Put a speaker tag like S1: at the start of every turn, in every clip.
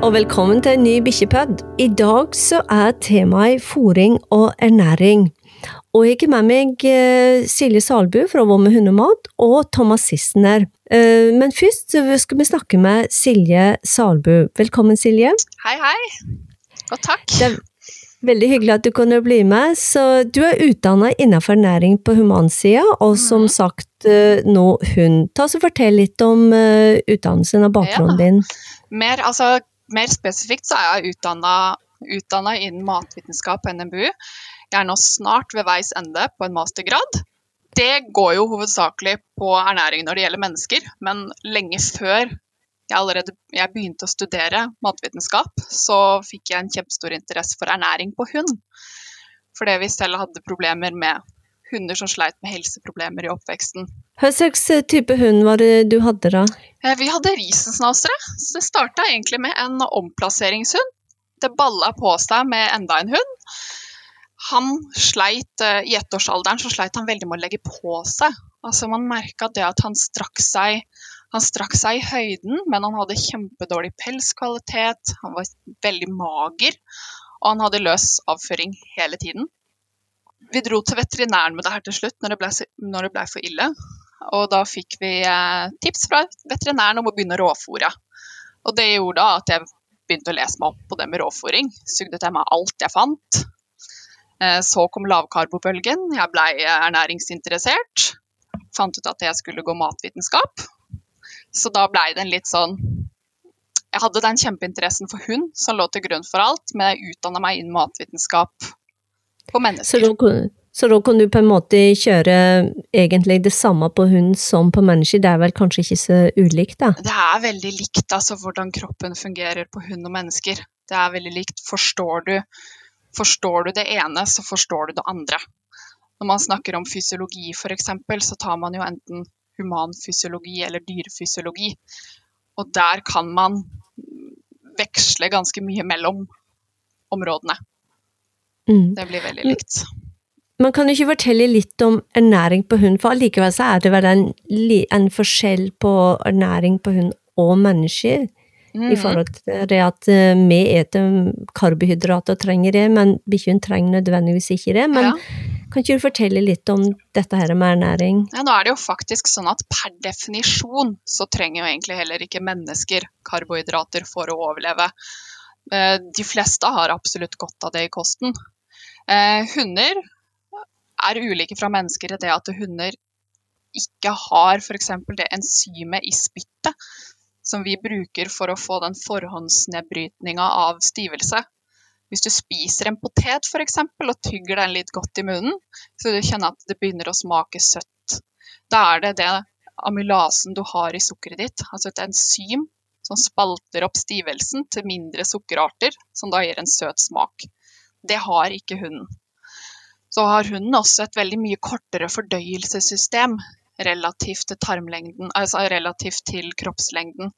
S1: og velkommen til en ny bikkjepod. I dag så er temaet fôring og ernæring. Og jeg har med meg eh, Silje Salbu fra Vår med hundemat og Thomas Sissener. Eh, Men først skal vi snakke med Silje Salbu. Velkommen, Silje.
S2: Hei, hei. Og takk.
S1: Det er veldig hyggelig at du kunne bli med. Så du er utdanna innenfor ernæring på humansida, og som
S2: mm.
S1: sagt eh, nå hund. Ta oss og Fortell litt om utdannelsen og bakgrunnen
S2: Ja.
S1: din.
S2: Mer, altså, mer spesifikt så er jeg utdanna, innen matvitenskap på NMBU. Jeg er nå snart ved veis ende på en mastergrad. Det går jo hovedsakelig på ernæring når det gjelder mennesker, men lenge før jeg allerede jeg begynte å studere matvitenskap, så fikk jeg en kjempestor interesse for ernæring på hund. Fordi vi selv hadde problemer med hunder som sleit med helseproblemer i oppveksten.
S1: Hva slags eh, type hund var det du hadde da?
S2: Eh, Vi hadde risensnausere, så det starta egentlig med en omplasseringshund. Det balla på seg med enda en hund. Han sleit, eh, I ettårsalderen så sleit han veldig med å legge på seg. Altså Man merka det at han strakk seg han strakk seg i høyden, men han hadde kjempedårlig pelskvalitet. Han var veldig mager, og han hadde løs avføring hele tiden. Vi dro til veterinæren med det her til slutt, når det ble, ble for ille. Og da fikk vi eh, tips fra veterinæren om å begynne å råfòre. Og det gjorde da at jeg begynte å lese meg opp på det med råfòring. Sugde til meg alt jeg fant. Eh, så kom lavkarbobølgen. Jeg blei ernæringsinteressert. Fant ut at jeg skulle gå matvitenskap. Så da blei det en litt sånn Jeg hadde den kjempeinteressen for hund som lå til grunn for alt, men jeg utdanna meg innen matvitenskap på
S1: Så da, kun- så da kan du på en måte kjøre egentlig det samme på hund som på mennesker. Det er vel kanskje ikke så ulikt, da?
S2: Det er veldig likt altså, hvordan kroppen fungerer på hund og mennesker. Det er veldig likt. Forstår du, forstår du det ene, så forstår du det andre. Når man snakker om fysiologi f.eks., så tar man jo enten humanfysiologi eller dyrefysiologi. Og der kan man veksle ganske mye mellom områdene.
S1: Mm.
S2: Det blir veldig likt.
S1: Man kan jo ikke fortelle litt om ernæring på hund, for allikevel så er det vel en, en forskjell på ernæring på hund og mennesker. I
S2: Mhm.
S1: forhold til det at eh, vi eter karbohydrater og trenger det, men bikkjen trenger nødvendigvis ikke det. Men
S2: Ja.
S1: kan ikke du fortelle litt om dette her med ernæring?
S2: Ja, nå er det jo faktisk sånn at per definisjon så trenger jo egentlig heller ikke mennesker karbohydrater for å overleve. Eh, De fleste har absolutt godt av det i kosten. Eh, Hunder er ulike fra mennesker i det at hunder ikke har f.eks. det enzymet i spyttet som vi bruker for å få den forhåndsnedbrytninga av stivelse. Hvis du spiser en potet for eksempel, og tygger den litt godt i munnen, så du kjenner at det begynner å smake søtt. Da er det det amylasen du har i sukkeret ditt, altså et enzym som spalter opp stivelsen til mindre sukkerarter, som da gir en søt smak. Det har ikke hunden. Så har hunden også et veldig mye kortere fordøyelsessystem relativt til tarmlengden, altså relativt til kroppslengden.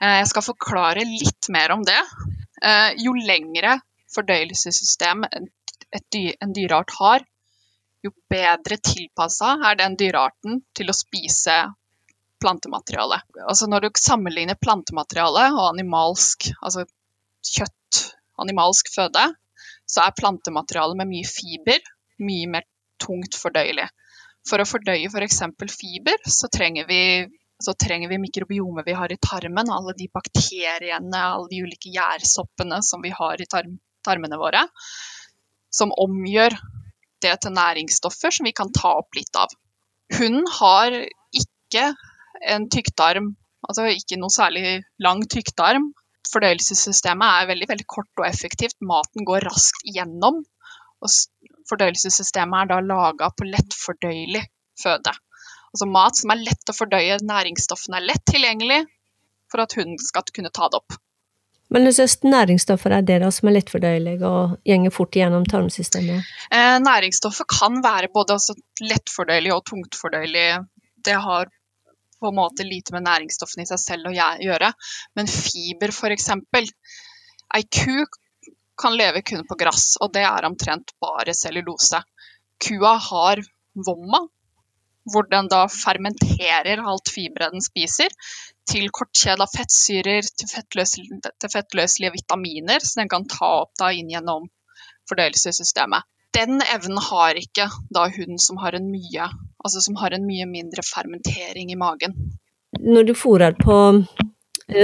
S2: Eh, Jeg skal forklare litt mer om det. Eh, Jo lengre fordøyelsessystem en- dyreart har, jo bedre tilpassa er den dyrearten til å spise plantemateriale. Altså når du sammenligner plantemateriale og animalsk, altså kjøtt, animalsk føde, så er plantemateriale med mye fiber mye mer tungt fordøyelig. For å fordøye f.eks. For fiber, så trenger, vi, så trenger vi mikrobiomet vi har i tarmen, alle de bakteriene, alle de ulike gjærsoppene som vi har i tarm, tarmene våre, som omgjør det til næringsstoffer som vi kan ta opp litt av. Hunden har ikke en tykktarm, altså ikke noe særlig lang tykktarm. Fordøyelsessystemet er veldig, veldig kort og effektivt. Maten går raskt gjennom. Og fordøyelsessystemet er da laga på lettfordøyelig føde. Altså mat som er lett å fordøye, næringsstoffene er lett tilgjengelig for at hunden skal kunne ta det opp.
S1: Men hva slags næringsstoffer er det da som er lettfordøyelige og gjenger fort gjennom tarmsystemet?
S2: Eh, næringsstoffer kan være både altså lettfordøyelige og tungtfordøyelige. Det har på en måte lite med næringsstoffene i seg selv å gjøre. Men fiber, f.eks. Ei ku kan leve kun på gress, og det er omtrent bare cellulose. Kua har vomma, hvor den da fermenterer alt fiberet den spiser, til kortkjeda fettsyrer, til fettløselige, til fettløselige vitaminer, som den kan ta opp da inn gjennom fordøyelsessystemet. Den evnen har ikke da hunden som har en mye, altså som har en mye mindre fermentering i magen.
S1: Når du fôrer på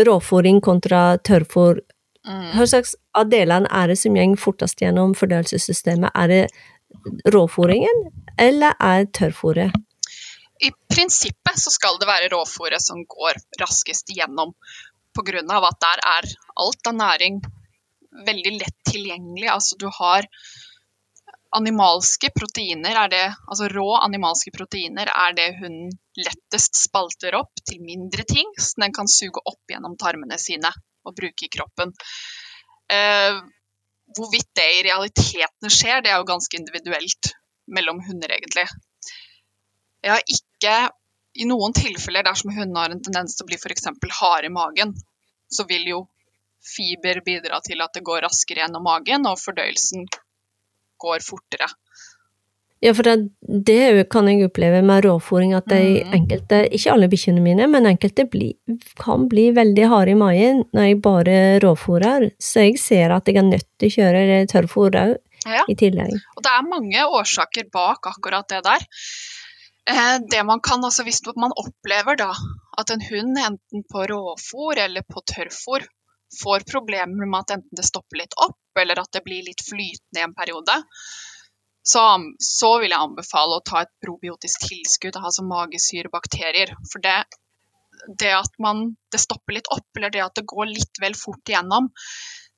S1: råfòring kontra tørrfòr,
S2: Mm.
S1: hva slags av delene er det som går fortest gjennom fordøyelsessystemet? Er det råfòringen, eller er det tørrfòret?
S2: I prinsippet så skal det være råfòret som går raskest gjennom, pga. at der er alt av næring veldig lett tilgjengelig. Altså du har animalske proteiner, er det, altså rå animalske proteiner er det hunden lettest spalter opp til mindre ting, som den kan suge opp gjennom tarmene sine og bruke i kroppen. Eh, hvorvidt det i realiteten skjer, det er jo ganske individuelt mellom hunder, egentlig. Jeg har ikke I noen tilfeller dersom hunden har en tendens til å bli f.eks. hard i magen, så vil jo fiber bidra til at det går raskere gjennom magen, og fordøyelsen går fortere.
S1: Ja, for det, det kan jeg oppleve med råfòring, at de
S2: Mhm.
S1: enkelte, ikke alle bikkjene mine, men enkelte bli, kan bli veldig harde i magen når jeg bare råfòrer, så jeg ser at jeg er nødt til å kjøre tørrfòr òg,
S2: Ja.
S1: i tillegg.
S2: Og det er mange årsaker bak akkurat det der. Eh, Det man kan, altså Hvis man opplever da at en hund enten på råfòr eller på tørrfòr får problemer med at enten det stopper litt opp, eller at det blir litt flytende i en periode, så, så vil jeg anbefale å ta et probiotisk tilskudd, altså magesyrebakterier. For det, det at man, det stopper litt opp, eller det at det går litt vel fort igjennom,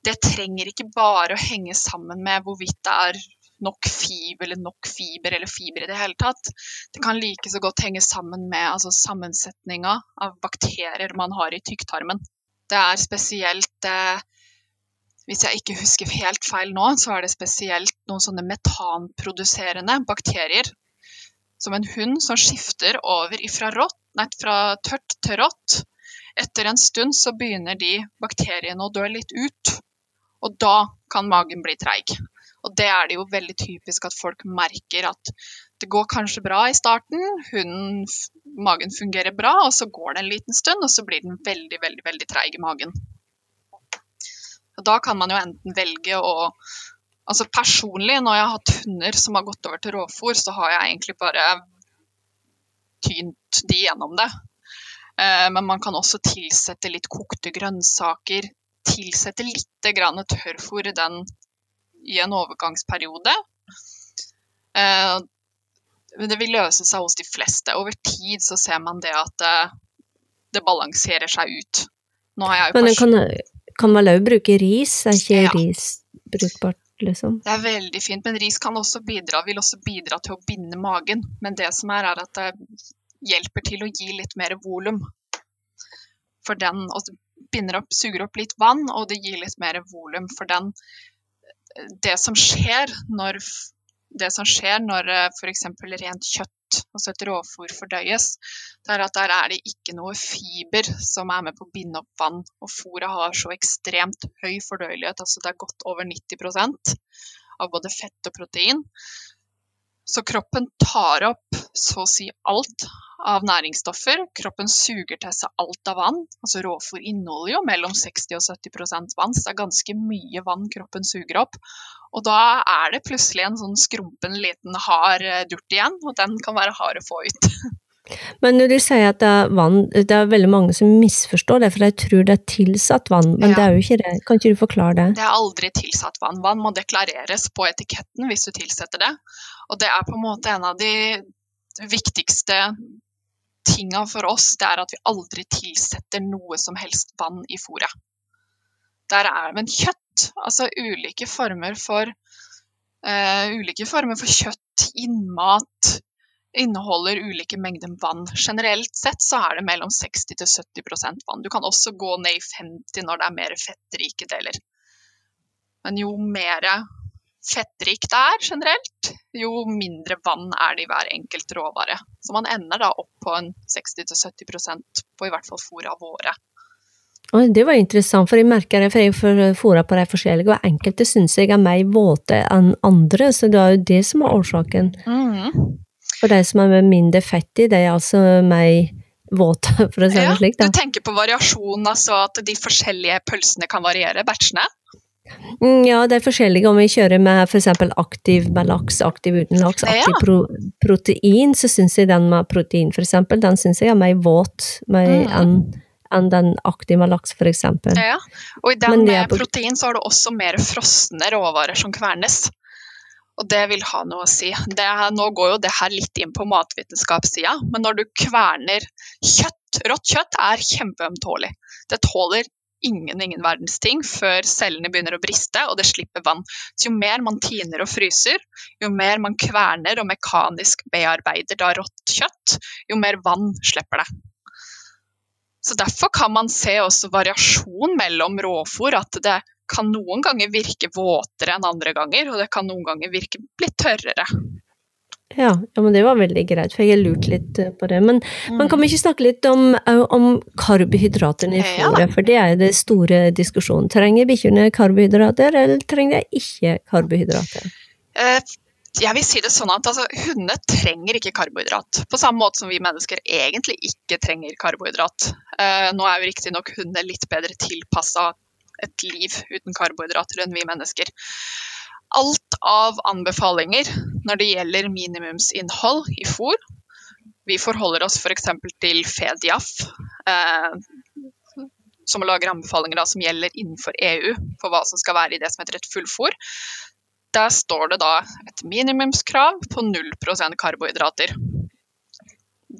S2: det trenger ikke bare å henge sammen med hvorvidt det er nok fiber eller nok fiber eller fiber i det hele tatt. Det kan like så godt henge sammen med altså, sammensetninga av bakterier man har i tykktarmen. Det er spesielt eh, Hvis jeg ikke husker helt feil nå, så er det spesielt noen sånne metanproduserende bakterier. Som en hund som skifter over ifra rått, nei, fra tørt til rått. Etter en stund så begynner de bakteriene å dø litt ut. Og da kan magen bli treig. Og det er det jo veldig typisk at folk merker at det går kanskje bra i starten, hunden, magen fungerer bra, og så går det en liten stund, og så blir den veldig, veldig, veldig treig i magen. Og da kan man jo enten velge å Altså personlig, når jeg har hatt hunder som har gått over til råfôr, så har jeg egentlig bare tynt de gjennom det. Eh, Men man kan også tilsette litt kokte grønnsaker, tilsette litt tørrfôr i den i en overgangsperiode. Eh, men Det vil løse seg hos de fleste. Over tid så ser man det at det, det balanserer seg ut. Nå har jeg jo
S1: Men en
S2: pers-
S1: kan, man òg bruke ris? Er ikke
S2: Ja.
S1: ris brukbart, liksom?
S2: Det er veldig fint, men ris kan også bidra, vil også bidra til å binde magen. Men det som er, er at det hjelper til å gi litt mer volum. For den og binder opp, suger opp litt vann, og det gir litt mer volum. For den Det som skjer når det som skjer når f.eks. rent kjøtt, altså et råfôr, fordøyes, det er at der er det ikke noe fiber som er med på å binde opp vann. Og fôret har så ekstremt høy fordøyelighet, altså det er godt over 90% av både fett og protein. Så kroppen tar opp så å si alt av næringsstoffer. Kroppen suger til seg alt av vann. Altså Råfôr inneholder jo mellom 60 og 70% vann, så det er ganske mye vann kroppen suger opp. Og da er det plutselig en sånn skrumpen liten hard durt igjen, og den kan være hard å få ut.
S1: Men når du sier at det er vann, det er veldig mange som misforstår det, for de tror det er tilsatt vann, men
S2: Ja.
S1: det er jo ikke det. Kan ikke du forklare det?
S2: Det er aldri tilsatt vann. Vann må deklareres på etiketten hvis du tilsetter det. Og det er på en måte en av de viktigste tinga for oss, det er at vi aldri tilsetter noe som helst vann i fôret. Der er Men kjøtt, altså ulike former for uh, ulike former for kjøtt, innmat, inneholder ulike mengder vann. Generelt sett så er det mellom 60 til 70% vann. Du kan også gå ned i 50 når det er mer fettrike deler. Men jo mer fettrik det er generelt, jo mindre vann er det i hver enkelt råvare. Så man ender da opp på en 60-70% på i hvert fall fôra våre.
S1: Det var interessant, for jeg merker det, for jeg fôrer på de forskjellige, og enkelte syns jeg er mer våte enn andre, så det er jo det som er årsaken.
S2: Mhm.
S1: For de som er med mindre fett i, det er altså mer våt, for å si det
S2: Ja,
S1: slik.
S2: du tenker på variasjon, altså at de forskjellige pølsene kan variere, batchene?
S1: Mm, Ja, det er forskjellige. Om vi kjører med f.eks. aktiv med laks, aktiv uten laks, aktiv pro protein, så syns jeg den med protein, for eksempel, den syns jeg er mer våt
S2: Mm.
S1: enn enn den aktive med laks, eksempel.
S2: Ja. Og i den med protein så har du også mer frosne råvarer som kvernes. Og det vil ha noe å si. Det er, nå går jo det her litt inn på matvitenskapssida, men når du kverner kjøtt Rått kjøtt er kjempeømtålig. Det tåler ingen ingen verdens ting før cellene begynner å briste og det slipper vann. Så jo mer man tiner og fryser, jo mer man kverner og mekanisk bearbeider da rått kjøtt, jo mer vann slipper det. Så Derfor kan man se også variasjon mellom råfòr. At det kan noen ganger virke våtere enn andre ganger, og det kan noen ganger virke litt tørrere.
S1: Ja, ja, men det var veldig greit, for jeg har lurt litt eh, på det. Men, men kan vi ikke snakke litt om, au- om karbohydratene i
S2: Ja
S1: for det er det store diskusjonen. Trenger bikkjene karbohydrater, eller trenger de ikke karbohydrater?
S2: Eh, Jeg vil si det sånn at altså, Hundene trenger ikke karbohydrat, på samme måte som vi mennesker egentlig ikke trenger karbohydrat. Eh, Nå er jo riktignok hundene litt bedre tilpassa et liv uten karbohydrater enn vi mennesker. Alt av anbefalinger når det gjelder minimumsinnhold i fôr Vi forholder oss f.eks. til FEDIAF, eh, som lager anbefalinger da, som gjelder innenfor EU for hva som skal være i det som heter et fullfôr. Der står det da et minimumskrav på 0% karbohydrater.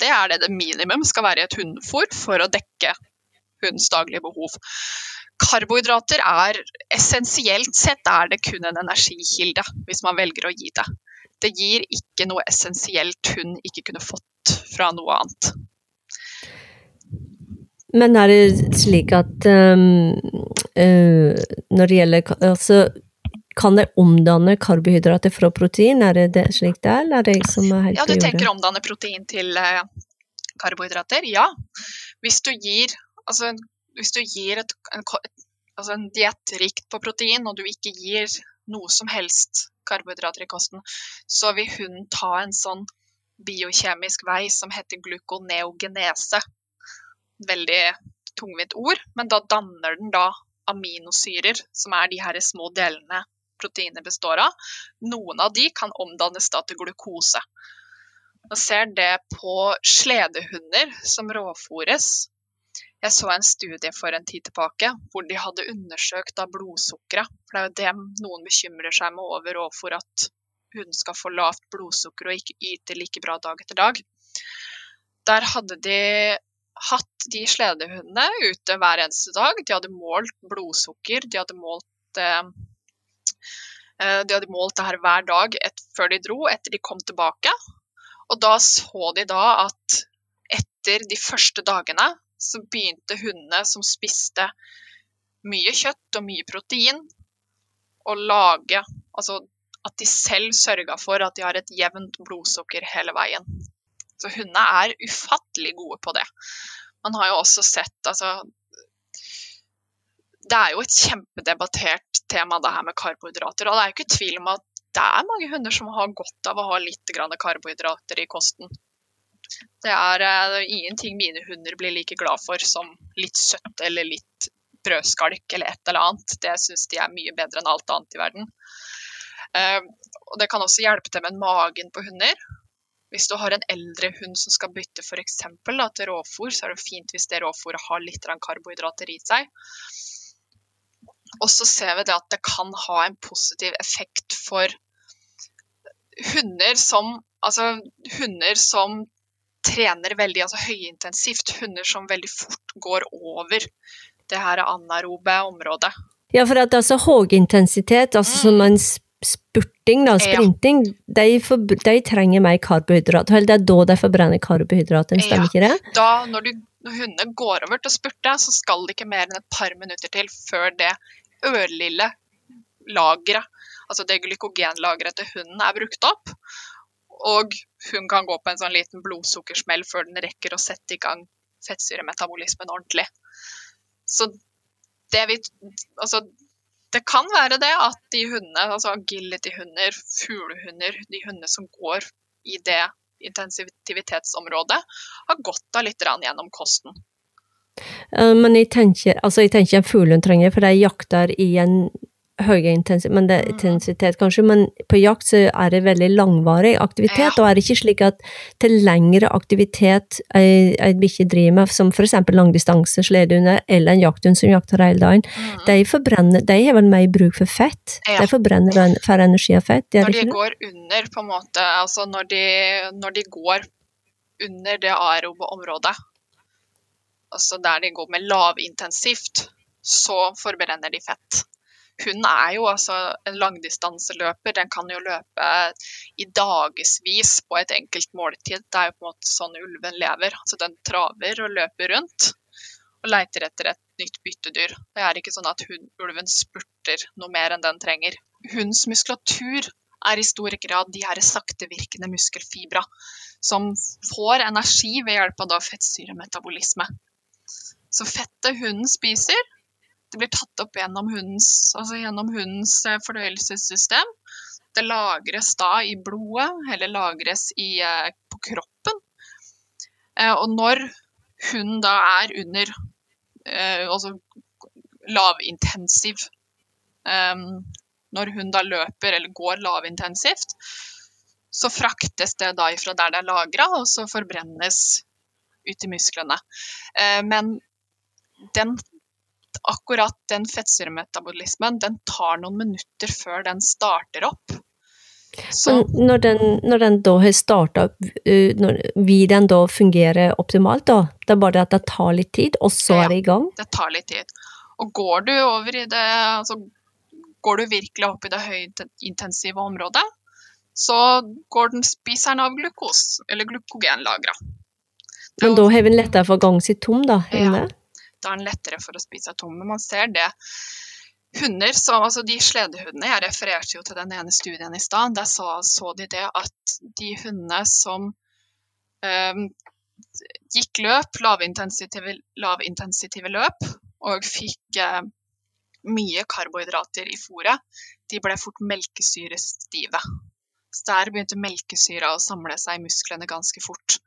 S2: Det er det det minimum skal være i et hundefôr for å dekke hundens daglige behov. Karbohydrater er essensielt sett er det kun en energikilde, hvis man velger å gi det. Det gir ikke noe essensielt hund ikke kunne fått fra noe annet.
S1: Men er det slik at um, uh, når det gjelder altså, Kan det omdanne karbohydrater fra protein? Er det, det slik det er, eller er det jeg som helt
S2: Ja, du tenker omdanne protein til eh, karbohydrater? Ja. Hvis du gir, altså, hvis du gir et, en, altså en diett rikt på protein, og du ikke gir noe som helst karbohydrater i kosten, så vil hunden ta en sånn biokjemisk vei som heter glukoneogenese. Veldig tungvint ord, men da danner den da aminosyrer, som er de her små delene proteinet består av. Noen av de kan omdannes da til glukose. Man ser det på sledehunder som råfôres. Jeg så en studie for en tid tilbake hvor de hadde undersøkt da blodsukkeret. For det er jo det noen bekymrer seg med over for at hunden skal få lavt blodsukker og ikke yte like bra dag etter dag. Der hadde de hatt de sledehundene ute hver eneste dag. De hadde målt blodsukker, de hadde målt eh, eh, de hadde målt det her hver dag et, før de dro, etter de kom tilbake. Og da så de da at etter de første dagene så begynte hundene som spiste mye kjøtt og mye protein, å lage Altså at de selv sørga for at de har et jevnt blodsukker hele veien. Så hundene er ufattelig gode på det. Man har jo også sett altså Det er jo et kjempedebattert tema, det her med karbohydrater. Og det er jo ikke tvil om at det er mange hunder som har godt av å ha litt karbohydrater i kosten. Det er, det er ingenting mine hunder blir like glad for som litt søtt eller litt brødskalk eller et eller annet. Det syns de er mye bedre enn alt annet i verden. Eh, og det kan også hjelpe til med magen på hunder. Hvis du har en eldre hund som skal bytte eksempel, til råfôr, så er det fint hvis det råfôret har litt karbohydrater i seg. Og så ser vi det at det kan ha en positiv effekt for hunder som Altså hunder som trener veldig altså høyintensivt. Hunder som veldig fort går over det her anaerobe området.
S1: Ja, for at altså høyintensitet, altså som en spurting, da,
S2: sprinting, Ja.
S1: de, for, de trenger mer karbohydrat. Eller det er da de forbrenner karbohydrat, stemmer ikke det?
S2: Da, når, du, når hundene går over til å spurte, så skal det ikke mer enn et par minutter til før det ørlille lageret, altså det glykogenlageret til hunden, er brukt opp. Og hun kan gå på en sånn liten blodsukkersmell før den rekker å sette i gang fettsyremetabolismen ordentlig. Så det vi Altså, det kan være det at de hundene, altså agility-hunder, fuglehunder, de hundene som går i det intensivitetsområdet har godt av litt gjennom kosten.
S1: Eh, men jeg tenker, altså jeg tenker fuglen trenger, for de jakter i en høy intensitet, men det er intensitet kanskje, men på jakt så er det veldig langvarig aktivitet, ja. og er det ikke slik at til lengre aktivitet ei, ei bikkje driver med, som eksempel langdistanse sledehunder, eller en jakthund som jakter hele dagen, mm. de forbrenner, de har vel mer bruk for fett? Ja. De forbrenner færre energi av fett?
S2: når de går under, på en måte, altså når de, når de går under det aerobe området, altså der de går med lavintensivt, så forbrenner de fett. Hun er jo altså en langdistanseløper. Den kan jo løpe i dagevis på et enkelt måltid. Det er jo på en måte sånn ulven lever. Altså den traver og løper rundt og leiter etter et nytt byttedyr. Det er ikke sånn at hun, ulven spurter noe mer enn den trenger. Hundens muskulatur er i stor grad de her saktevirkende muskelfibra som får energi ved hjelp av fettsyremetabolisme. Så fettet hunden spiser, det blir tatt opp gjennom hundens, altså gjennom hundens eh, fordøyelsessystem. Det lagres da i blodet, eller lagres i, eh, på kroppen. Eh, og når hunden da er under altså lavintensiv Når hun da løper eller går lavintensivt, så fraktes det da ifra der det er lagra, og så forbrennes ut i musklene. Men den akkurat den fettsyremetabolismen den tar noen minutter før den starter opp.
S1: Så, når, den, når den da har starta, vil den da fungere optimalt? da? Det er bare det at det tar litt tid, og så ja, er det i gang?
S2: det tar litt tid. Og går du over i det altså, Går du virkelig opp i det høyintensive området, så går den, spiser den av glukos, eller glukogenlagra.
S1: Men da har vi lettere for å gang sitt tom, da? Ja
S2: da er den lettere for å spise seg tom. Men man ser det. Hunder, så, altså De sledehundene Jeg refererte jo til den ene studien i stad. Der så, så, de det at de hundene som um, gikk løp, lavintensitive, lavintensitive løp, og fikk uh, mye karbohydrater i fôret, de ble fort melkesyrestive. Så der begynte melkesyra å samle seg i musklene ganske fort.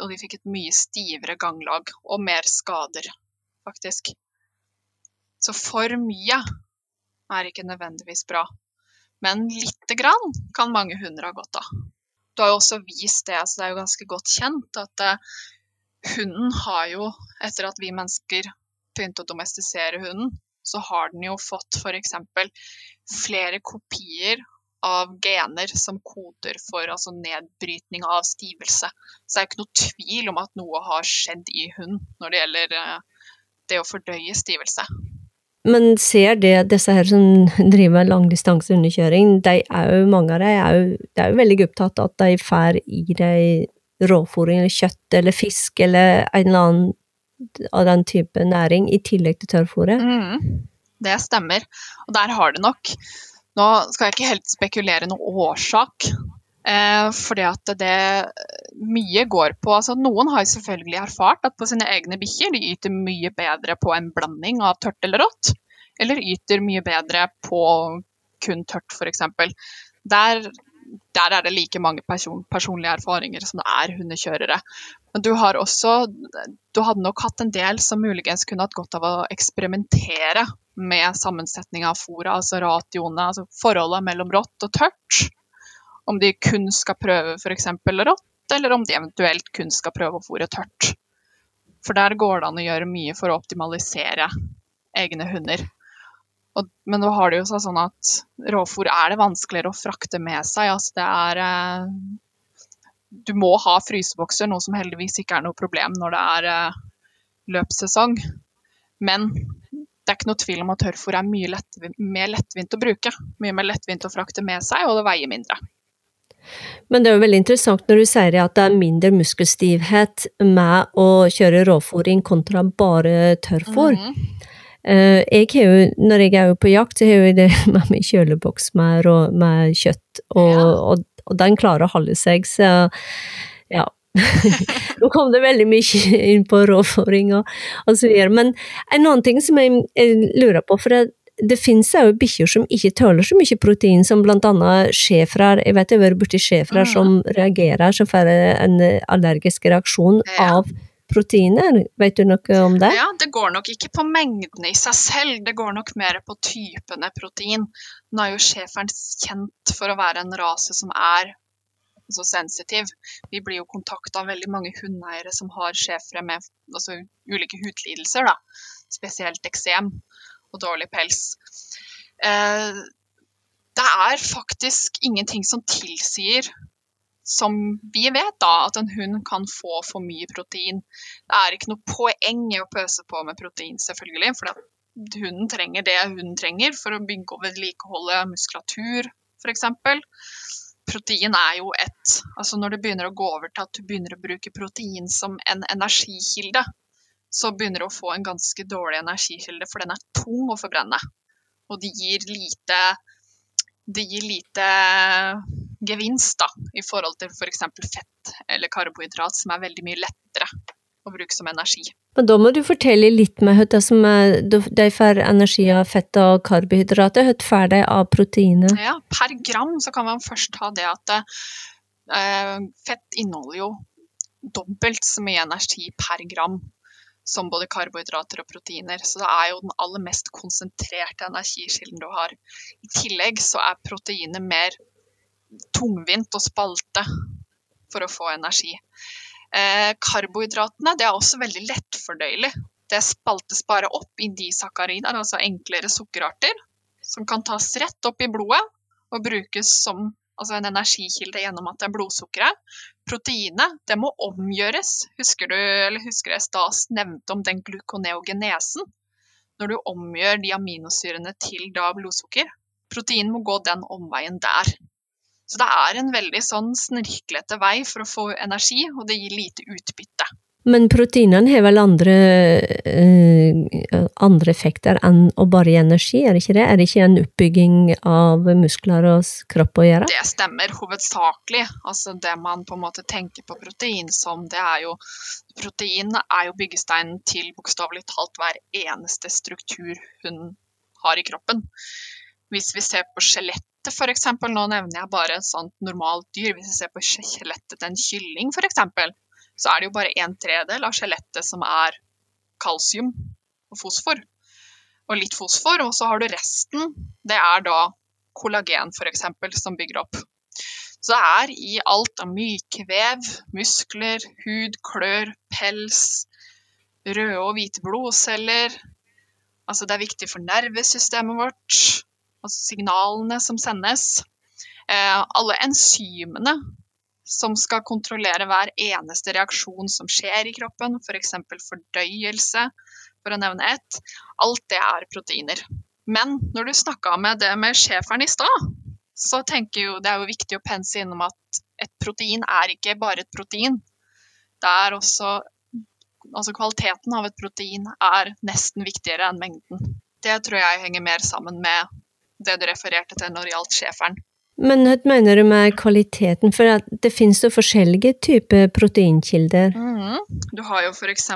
S2: Og de fikk et mye stivere ganglag og mer skader faktisk. Så for mye er ikke nødvendigvis bra. Men lite grann kan mange hunder ha godt av. Du har jo også vist det, så det er jo ganske godt kjent, at uh, hunden har jo, etter at vi mennesker begynte å domestisere hunden, så har den jo fått f.eks. flere kopier av gener som koder for altså nedbrytning av stivelse. Så det er ikke noe tvil om at noe har skjedd i hund når det gjelder uh, det å fordøye stivelse.
S1: Men ser det disse her som driver med langdistanseunderkjøring, de er jo, mange av dem er jo, de er jo veldig opptatt av at de får i dem råfòring eller kjøtt eller fisk eller en eller annen av den type næring i tillegg til tørrfòret.
S2: Mm, det stemmer. Og der har det nok Nå skal jeg ikke helt spekulere noen årsak Eh, fordi at det mye går på altså Noen har selvfølgelig erfart at på sine egne bikkjer de yter mye bedre på en blanding av tørt eller rått, eller yter mye bedre på kun tørt, f.eks. Der, der er det like mange person, personlige erfaringer som det er hundekjørere. Men du har også Du hadde nok hatt en del som muligens kunne hatt godt av å eksperimentere med sammensetning av fôret, altså ratioene, altså forholdet mellom rått og tørt om de kun skal prøve f.eks. rått, eller om de eventuelt kun skal prøve å fôre tørt. For der går det an å gjøre mye for å optimalisere egne hunder. Og, men nå har det jo sånn at råfôr er det vanskeligere å frakte med seg. Altså det er eh, Du må ha frysebokser, noe som heldigvis ikke er noe problem når det er eh, løpssesong. Men det er ikke noe tvil om at tørrfôr er mye lettvint, mer lettvint å bruke. Mye mer lettvint å frakte med seg, og det veier mindre.
S1: Men det er jo veldig interessant når du sier at det er mindre muskelstivhet med å kjøre råfòring kontra bare tørrfòr. Mm -hmm. Jeg har jo, når jeg er på jakt, så har jeg det med meg kjøleboks med, med kjøtt, og, ja. og, og, den klarer å holde seg, så ja. Nå kom det veldig mye inn på råfòring og, og så videre. Men en annen ting som jeg, jeg lurer på, for det, det finnes jo bikkjer som ikke tåler så mye protein, som blant annet schæfere. Jeg vet jeg har vært borti schæfere
S2: Mm.
S1: som reagerer, som får en allergisk reaksjon
S2: Ja.
S1: av proteiner. Vet du noe om det?
S2: Ja, det går nok ikke på mengdene i seg selv, det går nok mer på typene protein. Nå er jo schæferen kjent for å være en rase som er så sensitiv. Vi blir jo kontakta av veldig mange hundeeiere som har schæfere med altså, ulike hudlidelser, da. Spesielt eksem og dårlig pels. Eh, det er faktisk ingenting som tilsier som vi vet da, at en hund kan få for mye protein. Det er ikke noe poeng i å pøse på med protein, selvfølgelig. For hunden trenger det hunden trenger for å bygge og vedlikeholde muskulatur, f.eks. Protein er jo et Altså når det begynner å gå over til at du begynner å bruke protein som en energikilde, så begynner du å få en ganske dårlig energikilde, for den er tung å forbrenne. Og det gir lite det gir lite gevinst da, i forhold til f.eks. fett eller karbohydrat, som er veldig mye lettere å bruke som energi.
S1: Men da må du fortelle litt med hva som er, de får energi av fett og karbohydrater, hva får de av proteiner?
S2: Ja, per gram så kan man først ta det at eh, fett inneholder jo dobbelt så mye energi per gram som både karbohydrater og proteiner. Så det er jo den aller mest konsentrerte energikilden du har. I tillegg så er proteinet mer tungvint å spalte for å få energi. Eh, karbohydratene det er også veldig lettfordøyelig. Det spaltes bare opp i disakkarider, altså enklere sukkerarter, som kan tas rett opp i blodet og brukes som altså en energikilde gjennom at det er blodsukkeret. Proteinet det må omgjøres. Husker du eller husker jeg Stas nevnte om den glukoneogenesen? Når du omgjør de aminosyrene til da blodsukker. Protein må gå den omveien der. Så det er en veldig sånn snirklete vei for å få energi, og det gir lite utbytte.
S1: Men proteinene har vel andre, uh, andre effekter enn å bare gi energi, er det ikke det? Er det ikke en oppbygging av muskler og kropp å gjøre?
S2: Det stemmer hovedsakelig. Altså det man på en måte tenker på protein som, det er jo Protein er jo byggesteinen til bokstavelig talt hver eneste struktur hun har i kroppen. Hvis vi ser på skjelettet f.eks., nå nevner jeg bare et sånt normalt dyr. Hvis vi ser på skjelettet til en kylling f.eks., så er det jo bare en tredel av skjelettet som er kalsium og fosfor. Og litt fosfor, og så har du resten. Det er da kollagen f.eks. som bygger opp. Så det er i alt av mykvev, muskler, hud, klør, pels, røde og hvite blodceller. Altså det er viktig for nervesystemet vårt, altså signalene som sendes. Eh, alle enzymene som skal kontrollere hver eneste reaksjon som skjer i kroppen, f.eks. For fordøyelse, for å nevne ett. Alt det er proteiner. Men når du snakka med det med schæferen i stad, så tenker jo det er jo viktig å pense innom at et protein er ikke bare et protein. Det er også Altså kvaliteten av et protein er nesten viktigere enn mengden. Det tror jeg henger mer sammen med det du refererte til når det gjaldt schæferen.
S1: Men hva mener du med kvaliteten? For det finnes jo forskjellige typer proteinkilder.
S2: Mm. Du har jo f.eks.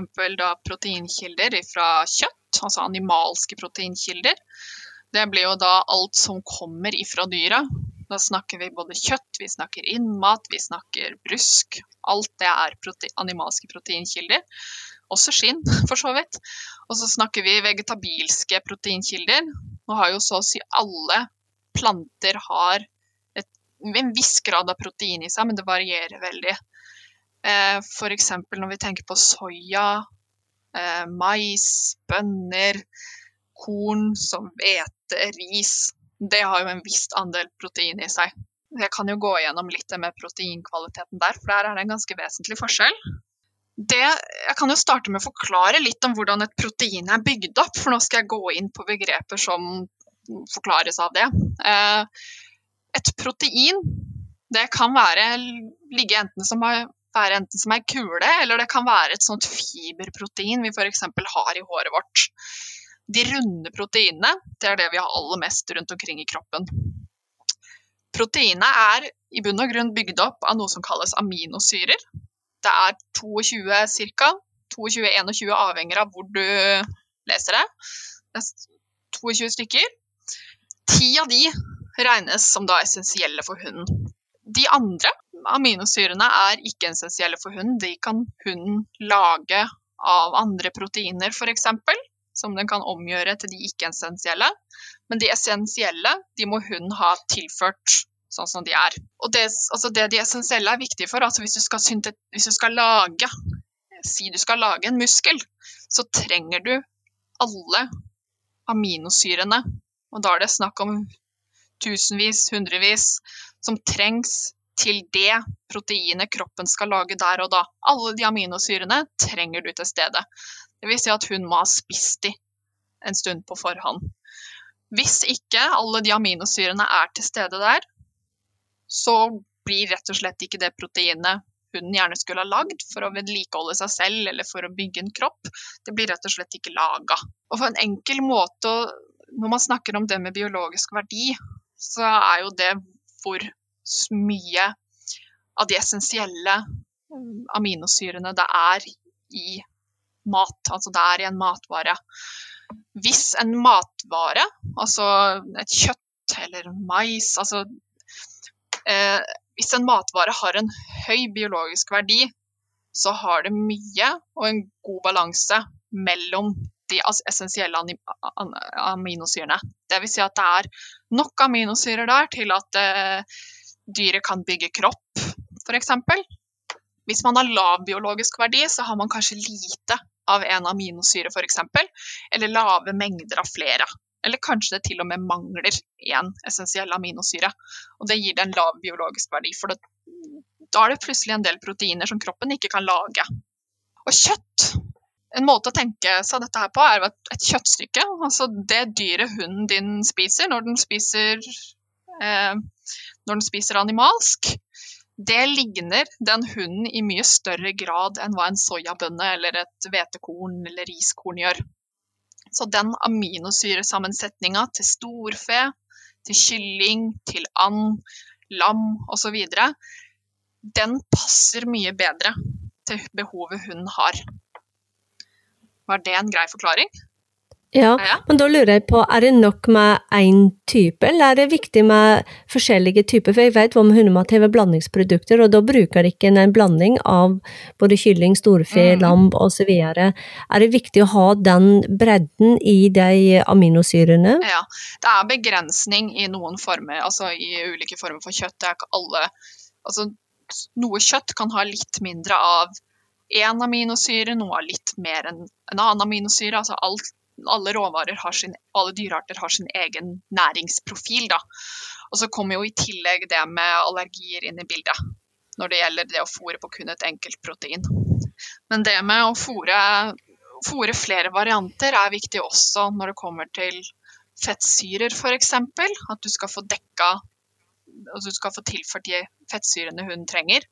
S2: proteinkilder fra kjøtt, altså animalske proteinkilder. Det blir jo da alt som kommer ifra dyra. Da snakker vi både kjøtt, vi snakker innmat, vi snakker brusk. Alt det er prote animalske proteinkilder. Også skinn, for så vidt. Og så snakker vi vegetabilske proteinkilder. Nå har jo så å si alle planter har en viss grad av protein i seg, men det varierer veldig. Eh, F.eks. når vi tenker på soya, eh, mais, bønner, korn som hvete, ris. Det har jo en viss andel protein i seg. Jeg kan jo gå gjennom litt med proteinkvaliteten der, for der er det en ganske vesentlig forskjell. Det, jeg kan jo starte med å forklare litt om hvordan et protein er bygd opp, for nå skal jeg gå inn på begreper som forklares av det. Eh, et protein det kan være, ligge enten som, være enten som ei kule, eller det kan være et sånt fiberprotein vi f.eks. har i håret vårt. De runde proteinene det er det vi har aller mest rundt omkring i kroppen. Proteinet er i bunn og grunn bygd opp av noe som kalles aminosyrer. Det er 22 ca. 22-21 avhenger av hvor du leser det. Det er 22 stykker. Ti av de regnes som da essensielle for hunden. De andre aminosyrene er ikke essensielle for hunden. De kan hunden lage av andre proteiner, f.eks., som den kan omgjøre til de ikke-essensielle. Men de essensielle de må hunden ha tilført sånn som de er. Og det, altså det de essensielle er viktige for, altså hvis du skal, hvis du skal lage Si du skal lage en muskel, så trenger du alle aminosyrene. Og da er det snakk om tusenvis, hundrevis, som trengs til det proteinet kroppen skal lage der og da. Alle de aminosyrene trenger du til stede. Det vil si at hun må ha spist de en stund på forhånd. Hvis ikke alle de aminosyrene er til stede der, så blir rett og slett ikke det proteinet hunden gjerne skulle ha lagd for å vedlikeholde seg selv eller for å bygge en kropp, det blir rett og slett ikke laga. Og for en enkel måte Når man snakker om det med biologisk verdi, så er jo det hvor mye av de essensielle aminosyrene det er i mat. Altså det er i en matvare. Hvis en matvare, altså et kjøtt eller mais altså eh, Hvis en matvare har en høy biologisk verdi, så har det mye og en god balanse mellom de essensielle aminosyrene. Dvs. Si at det er nok aminosyrer der til at eh, dyret kan bygge kropp, f.eks. Hvis man har lav biologisk verdi, så har man kanskje lite av en aminosyre f.eks., eller lave mengder av flere. Eller kanskje det til og med mangler én essensiell aminosyre. Og det gir det en lav biologisk verdi, for da er det plutselig en del proteiner som kroppen ikke kan lage. Og kjøtt En måte å tenke seg dette her på, er et, et kjøttstykke. Altså det dyret hunden din spiser når den spiser eh, når den spiser animalsk, det ligner den hunden i mye større grad enn hva en soyabønne eller et hvetekorn eller riskorn gjør. Så den aminosyresammensetninga til storfe, til kylling, til and, lam osv., den passer mye bedre til behovet hunden har. Var det en grei forklaring?
S1: Ja, men da lurer jeg på, er det nok med én type, eller er det viktig med forskjellige typer? For jeg vet hva med hundemat har blandingsprodukter, og da bruker de ikke en blanding av både kylling, storfe, mm. lam osv. Er det viktig å ha den bredden i de aminosyrene?
S2: Ja, det er begrensning i noen former, altså i ulike former for kjøtt. Det er ikke alle Altså, noe kjøtt kan ha litt mindre av én aminosyre, noe har litt mer enn en annen aminosyre. altså alt alle råvarer har sin, alle dyrearter har sin egen næringsprofil. Da. Og så kommer jo i tillegg det med allergier inn i bildet, når det gjelder det å fôre på kun et enkelt protein. Men det med å fôre, flere varianter er viktig også når det kommer til fettsyrer, f.eks. At du skal få dekka og du skal få tilført de fettsyrene hun trenger.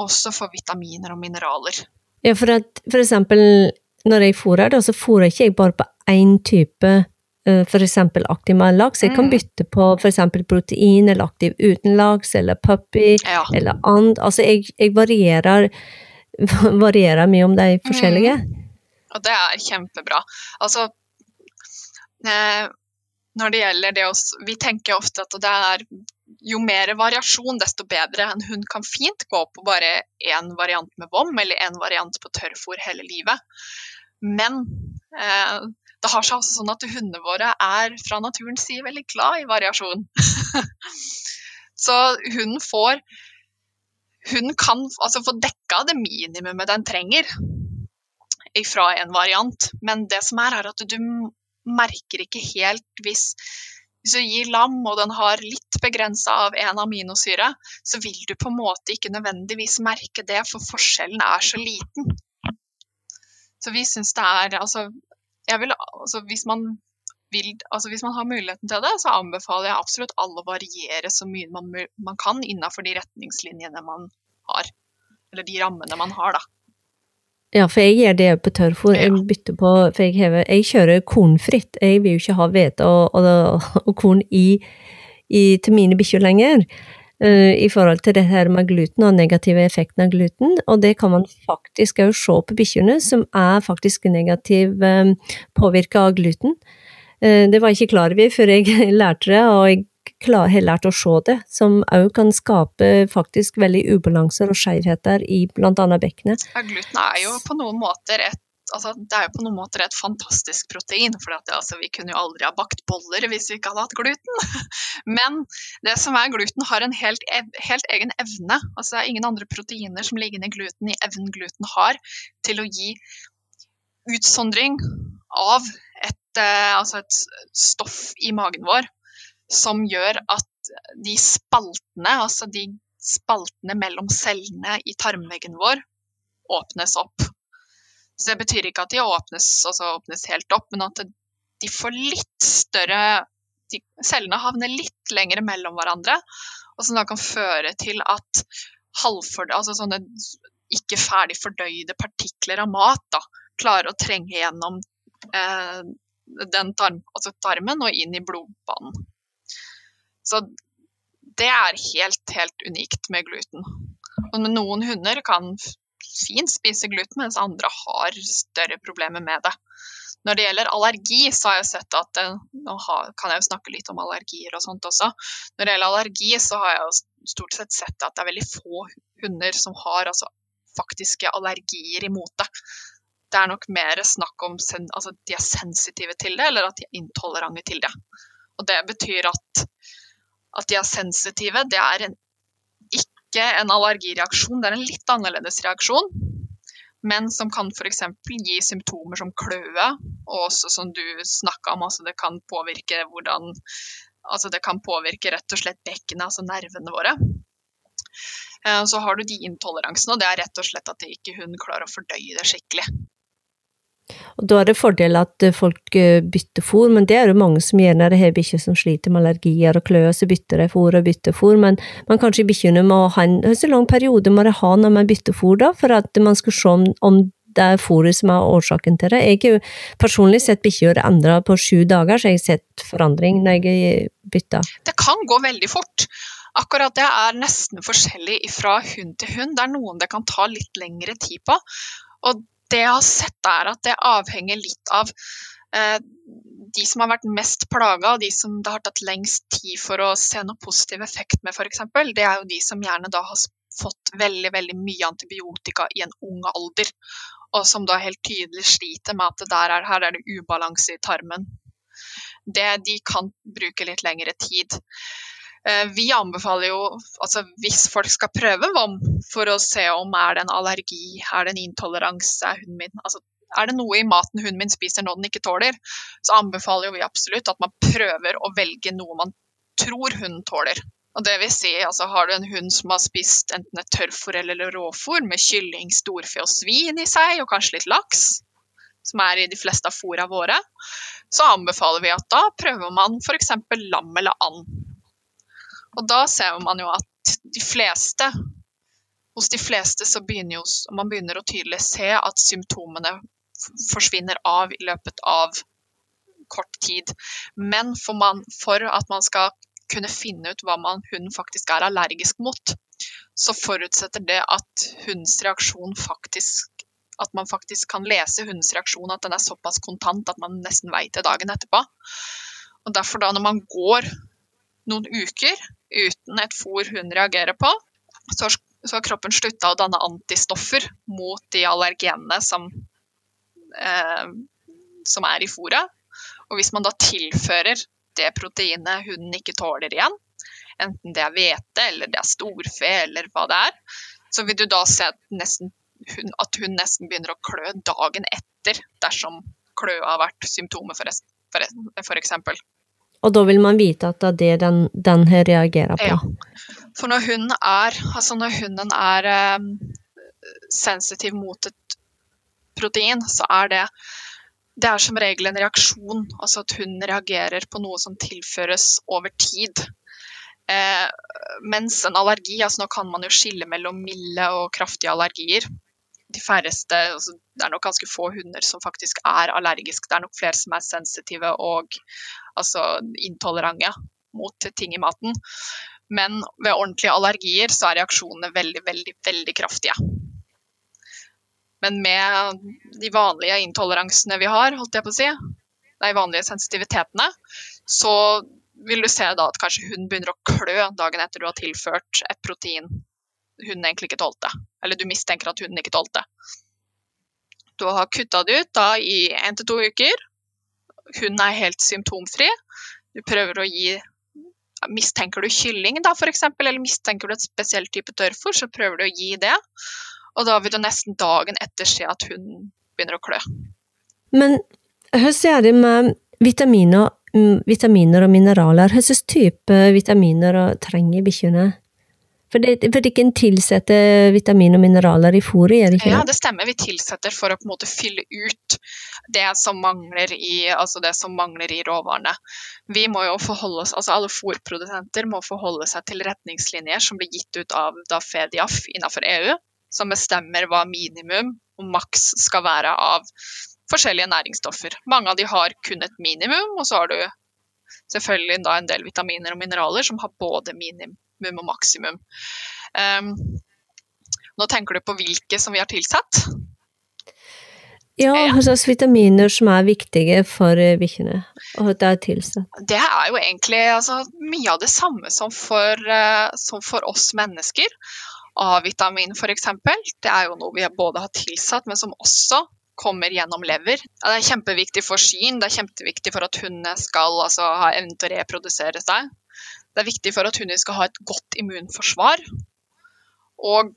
S2: Også for vitaminer og mineraler.
S1: Ja, for at eksempel når jeg fôrer, så fôrer ikke jeg bare på én type eh, f.eks. aktiv med laks. Jeg kan mm. bytte på f.eks. protein eller aktiv uten laks, eller puppy, ja. eller and. Altså, jeg, jeg varierer, varierer, mye om de forskjellige. Mm.
S2: Og det er kjempebra. Altså eh, Når det gjelder det å Vi tenker ofte at det er jo mer variasjon, desto bedre. En hund kan fint gå på bare én variant med vom eller én variant på tørrfôr hele livet. Men eh, det har seg også sånn at hundene våre er fra naturens side veldig glad i variasjon. så hunden får Hunden kan altså få dekka det minimumet den trenger fra en variant, men det som er, er at du merker ikke helt hvis hvis du gir lam og den har litt begrensa av en aminosyre, så vil du på en måte ikke nødvendigvis merke det, for forskjellen er så liten. Så vi syns det er Altså, vil, altså hvis man vil, altså hvis man har muligheten til det, så anbefaler jeg absolutt alle å variere så mye man, man kan innenfor de retningslinjene man har. Eller de rammene man har, da.
S1: Ja, for jeg gjør det på tørrfôr. Jeg bytter på For jeg, hever, jeg kjører kornfritt. Jeg vil jo ikke ha hvete og, og, og, korn i, i, til mine bikkjer lenger uh, i forhold til det her med gluten og negative effekten av gluten. Og det kan man faktisk òg se på bikkjene, som er faktisk negativ um, påvirka av gluten. Uh, det var jeg ikke klar over før jeg lærte det, og jeg har lært å se det, som òg kan skape faktisk veldig ubalanser og skjevheter i annet bekkenet.
S2: Ja, gluten er jo på noen måter et altså, det er jo på noen måter et fantastisk protein. For at, altså, vi kunne jo aldri ha bakt boller hvis vi ikke hadde hatt gluten. Men det som er gluten, har en helt, helt egen evne. Altså, det er ingen andre proteiner som ligger i gluten i evnen gluten har til å gi utsondring av et, uh, altså et stoff i magen vår som gjør at de spaltene, altså de spaltene mellom cellene i tarmveggen vår, åpnes opp. Så det betyr ikke at de åpnes, altså åpnes helt opp, men at de får litt større de, Cellene havner litt lenger mellom hverandre, og som da kan føre til at halvford, altså sånne ikke ferdig fordøyde partikler av mat da, klarer å trenge gjennom eh, den tarm, altså tarmen og inn i blodbanen. Så det er helt, helt unikt med gluten. Og noen hunder kan fint spise gluten, mens andre har større problemer med det. Når det gjelder allergi, så har jeg sett at Nå kan jeg jo snakke litt om allergier og sånt også. Når det gjelder allergi, så har jeg jo stort sett sett at det er veldig få hunder som har altså, faktiske allergier imot det. Det er nok mer snakk om altså, de er sensitive til det, eller at de er intolerante til det. Og det betyr at, at de er sensitive, det er en ikke en allergireaksjon, det er en litt annerledes reaksjon. Men som kan f.eks. gi symptomer som kløe, og også som du snakka om, altså det kan påvirke hvordan Altså det kan påvirke rett og slett bekkenet, altså nervene våre. Eh, så har du de intoleransene, og det er rett og slett at ikke hun klarer å fordøye det skikkelig.
S1: Og Da er det fordel at eh, folk eh, bytter fôr, men det er det mange som gjør når de har bikkjer som sliter med allergier og klør, så bytter de fôr og bytter fôr, men man kanskje bikkjene må ha en Hvor lang periode må de ha når man bytter fôr, da, for at man skal se om, om det er fôret som er årsaken til det. Jeg har jo personlig sett bikkjer endra på sju dager, så jeg har sett forandring når jeg bytter.
S2: Det kan gå veldig fort. Akkurat det er nesten forskjellig fra hund til hund. Det er noen det kan ta litt lengre tid på. Og det jeg har sett, er at det avhenger litt av eh, de som har vært mest plaga, og de som det har tatt lengst tid for å se noe positiv effekt med, f.eks., det er jo de som gjerne da har fått veldig, veldig mye antibiotika i en ung alder, og som da helt tydelig sliter med at der er, her er det ubalanse i tarmen. Det, de kan bruke litt lengre tid. Eh, vi anbefaler jo, altså hvis folk skal prøve VOM for å se om er det en allergi, er det en intoleranse, er hunden min altså, er det noe i maten hunden min spiser nå den ikke tåler, så anbefaler vi absolutt at man prøver å velge noe man tror hunden tåler. Og det vil si, altså Har du en hund som har spist enten et tørrfôr eller råfôr med kylling, storfe og svin i seg, og kanskje litt laks, som er i de fleste av fôra våre, så anbefaler vi at da prøver man f.eks. lam eller and. Og da ser man jo at de fleste hos de fleste så begynner jo, man begynner å tydelig se at symptomene forsvinner av i løpet av kort tid. Men for, man, for at man skal kunne finne ut hva man, hunden faktisk er allergisk mot, så forutsetter det at hundens reaksjon faktisk At man faktisk kan lese hundens reaksjon, at den er såpass kontant at man nesten vet det dagen etterpå. Og derfor da når man går noen uker uten et fôr hun reagerer på, så har kroppen slutta å danne antistoffer mot de allergenene som, eh, som er i fôret. Og hvis man da tilfører det proteinet hunden ikke tåler igjen, enten det er hvete eller det er storfe eller hva det er, så vil du da se at, nesten, at hun nesten begynner å klø dagen etter dersom kløa har vært symptomet, for, for, for eksempel.
S1: Og da vil man vite at det er det den, den her reagerer på.
S2: Ja. For når hunden er, altså når hunden er um, sensitiv mot et protein, så er det det er som regel en reaksjon, altså at hunden reagerer på noe som tilføres over tid. Eh, mens en allergi, altså nå kan man jo skille mellom milde og kraftige allergier. De færreste, altså Det er nok ganske få hunder som faktisk er allergiske. Det er nok flere som er sensitive og altså intolerante mot ting i maten. Men ved ordentlige allergier så er reaksjonene veldig, veldig, veldig kraftige. Men med de vanlige intoleransene vi har, holdt jeg på å si, de vanlige sensitivitetene, så vil du se da at kanskje hunden begynner å klø dagen etter du har tilført et protein hunden egentlig ikke tålte. Eller du mistenker at hunden ikke tålte. Du har kutta det ut da i én til to uker. Hunden er helt symptomfri. Du prøver å gi Mistenker du kylling, da, f.eks., eller mistenker du et spesielt type tørrfôr, så prøver du å gi det. Og da vil du nesten dagen etter se at hunden begynner å klø.
S1: Men hvordan er det med vitaminer, vitaminer og mineraler? Hvilken type vitaminer trenger bikkjene? For, det, for dere tilsetter vitamin og mineraler i fôret, gjør ikke
S2: det? Ja, det stemmer. Vi tilsetter for å på en måte fylle ut det som mangler i, altså det som mangler i råvarene. Vi må jo forholde oss, altså Alle fôrprodusenter må forholde seg til retningslinjer som blir gitt ut av da FEDIAF innenfor EU, som bestemmer hva minimum og maks skal være av forskjellige næringsstoffer. Mange av de har kun et minimum, og så har du selvfølgelig en del vitaminer og mineraler som har både minimum og maksimum. Um, nå tenker du på hvilke som vi har tilsatt?
S1: Ja, hva slags vitaminer som er viktige for eh, bikkjene og det er tilsatt?
S2: Det er jo egentlig altså, mye av det samme som for, uh, som for oss mennesker. A-vitamin f.eks. Det er jo noe vi både har tilsatt, men som også kommer gjennom lever. Det er kjempeviktig for skyen, det er kjempeviktig for at hundene skal altså, ha evnen til å reprodusere seg. Det er viktig for at hunder skal ha et godt immunforsvar og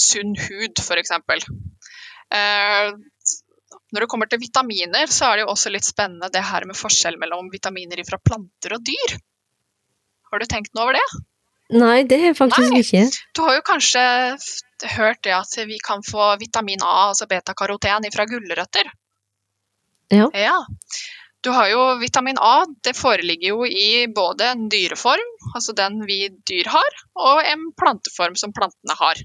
S2: sunn hud, f.eks. Eh, når det kommer til vitaminer, så er det jo også litt spennende det her med forskjell mellom vitaminer fra planter og dyr. Har du tenkt noe over det?
S1: Nei, det har jeg faktisk Nei. ikke.
S2: Du har jo kanskje hørt det at vi kan få vitamin A, altså betakaroten, fra gulrøtter.
S1: Ja.
S2: ja. Du har jo vitamin A. Det foreligger jo i både en dyreform, altså den vi dyr har, og en planteform som plantene har.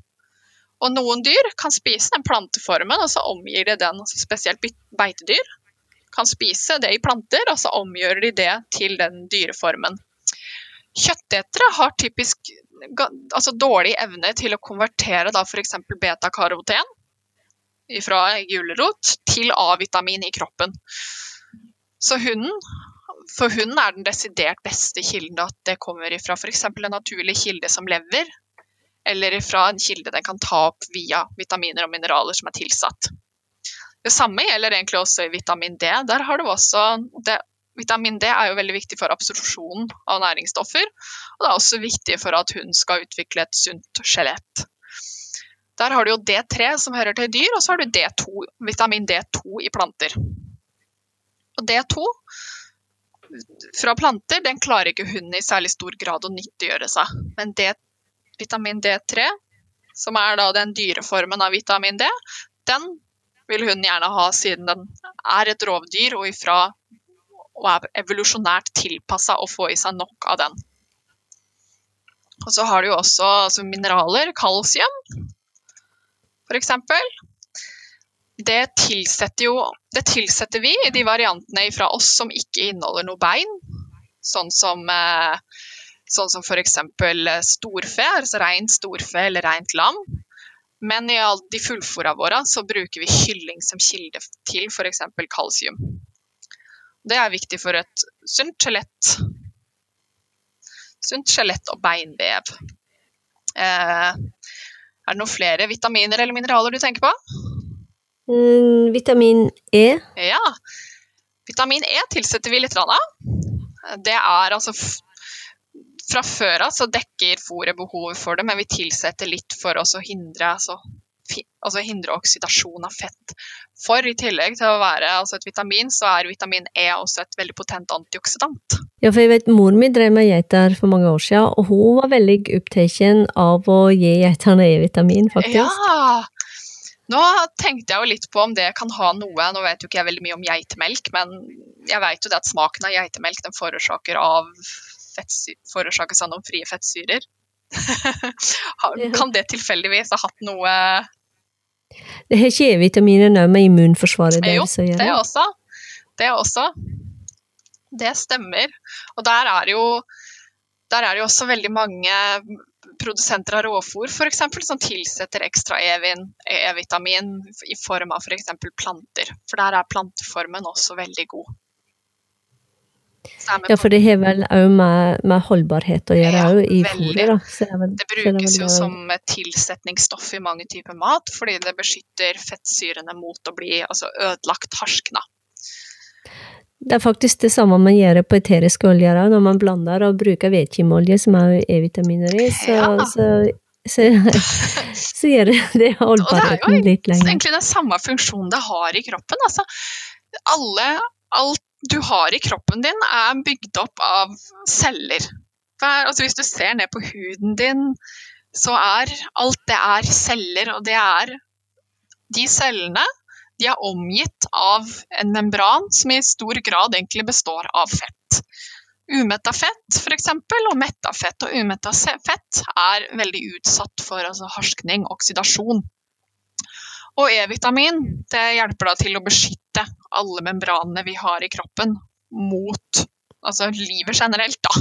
S2: Og noen dyr kan spise den planteformen, og så omgir de den, altså spesielt beitedyr kan spise det i planter, og så omgjør de det til den dyreformen. Kjøttetere har typisk altså dårlig evne til å konvertere f.eks. beta-karoten fra gulrot til A-vitamin i kroppen. Så hunden for hunden er den desidert beste kilden at det kommer fra f.eks. en naturlig kilde som lever, eller fra en kilde den kan ta opp via vitaminer og mineraler som er tilsatt. Det samme gjelder egentlig også i vitamin D. Der har du også det, Vitamin D er jo veldig viktig for absorpsjonen av næringsstoffer, og det er også viktig for at hunden skal utvikle et sunt skjelett. Der har du jo D3 som hører til dyr, og så har du D2, vitamin D2 i planter. Og D2 fra planter den klarer ikke hunden i særlig stor grad å nyttiggjøre seg. Men D, vitamin D3, som er den dyreformen av vitamin D, den vil hunden gjerne ha siden den er et rovdyr og ifra og er evolusjonært tilpassa å få i seg nok av den. Og så har du jo også altså mineraler, kalsium f.eks det tilsetter jo Det tilsetter vi i de variantene fra oss som ikke inneholder noe bein. Sånn som, eh, sånn som f.eks. storfe, altså rent storfe eller rent lam. Men i alle de fullfòra våre så bruker vi kylling som kilde til f.eks. kalsium. Det er viktig for et sunt skjelett. Sunt skjelett og beinvev. Eh, er det noen flere vitaminer eller mineraler du tenker på?
S1: Mm, vitamin E?
S2: Ja. Vitamin E tilsetter vi litt av. Det er altså Fra før av så dekker fôret behovet for det, men vi tilsetter litt for å hindre, altså, altså hindre oksidasjon av fett. For i tillegg til å være altså et vitamin, så er vitamin E også et veldig potent antioksidant.
S1: Ja, for jeg vet mor mi drev med geiter for mange år siden, og hun var veldig opptatt av å gi geitene E-vitamin, faktisk.
S2: Ja, nå tenkte jeg jo litt på om det kan ha noe Nå vet jo ikke jeg veldig mye om geitemelk, men jeg vet jo det at smaken av geitemelk den forårsaker av forårsakes av noen frie fettsyrer. kan det tilfeldigvis ha hatt noe
S1: Det har ikke e-vitaminer òg med immunforsvaret
S2: deres å gjøre? Jo, det også. Det også. Det stemmer. Og der er jo der er det jo også veldig mange produsenter av råfôr f.eks. som tilsetter ekstra E-vitamin i form av f.eks. planter. For der er planteformen også veldig god.
S1: Ja, for det har vel òg med, med holdbarhet å gjøre
S2: Ja,
S1: òg i fôret. Det, vel,
S2: Det brukes
S1: det
S2: jo som tilsetningsstoff i mange typer mat, fordi det beskytter fettsyrene mot å bli altså, ødelagt harskna.
S1: Det er faktisk det samme man gjør på eteriske oljer når man blander og bruker vedkimolje, som er E-vitaminer i, så,
S2: Ja.
S1: så, så, så gjør det, det holdbarheten litt lenger.
S2: Det er jo egentlig den samme funksjonen det har i kroppen. Altså, alle, alt du har i kroppen din er bygd opp av celler. Hver, altså, hvis du ser ned på huden din, så er alt det er celler, og det er de cellene de er omgitt av en membran som i stor grad egentlig består av fett. Umetta fett f.eks. og metta fett. Og umetta fett er veldig utsatt for altså, harskning, oksidasjon. Og E-vitamin det hjelper da til å beskytte alle membranene vi har i kroppen mot altså livet generelt, da.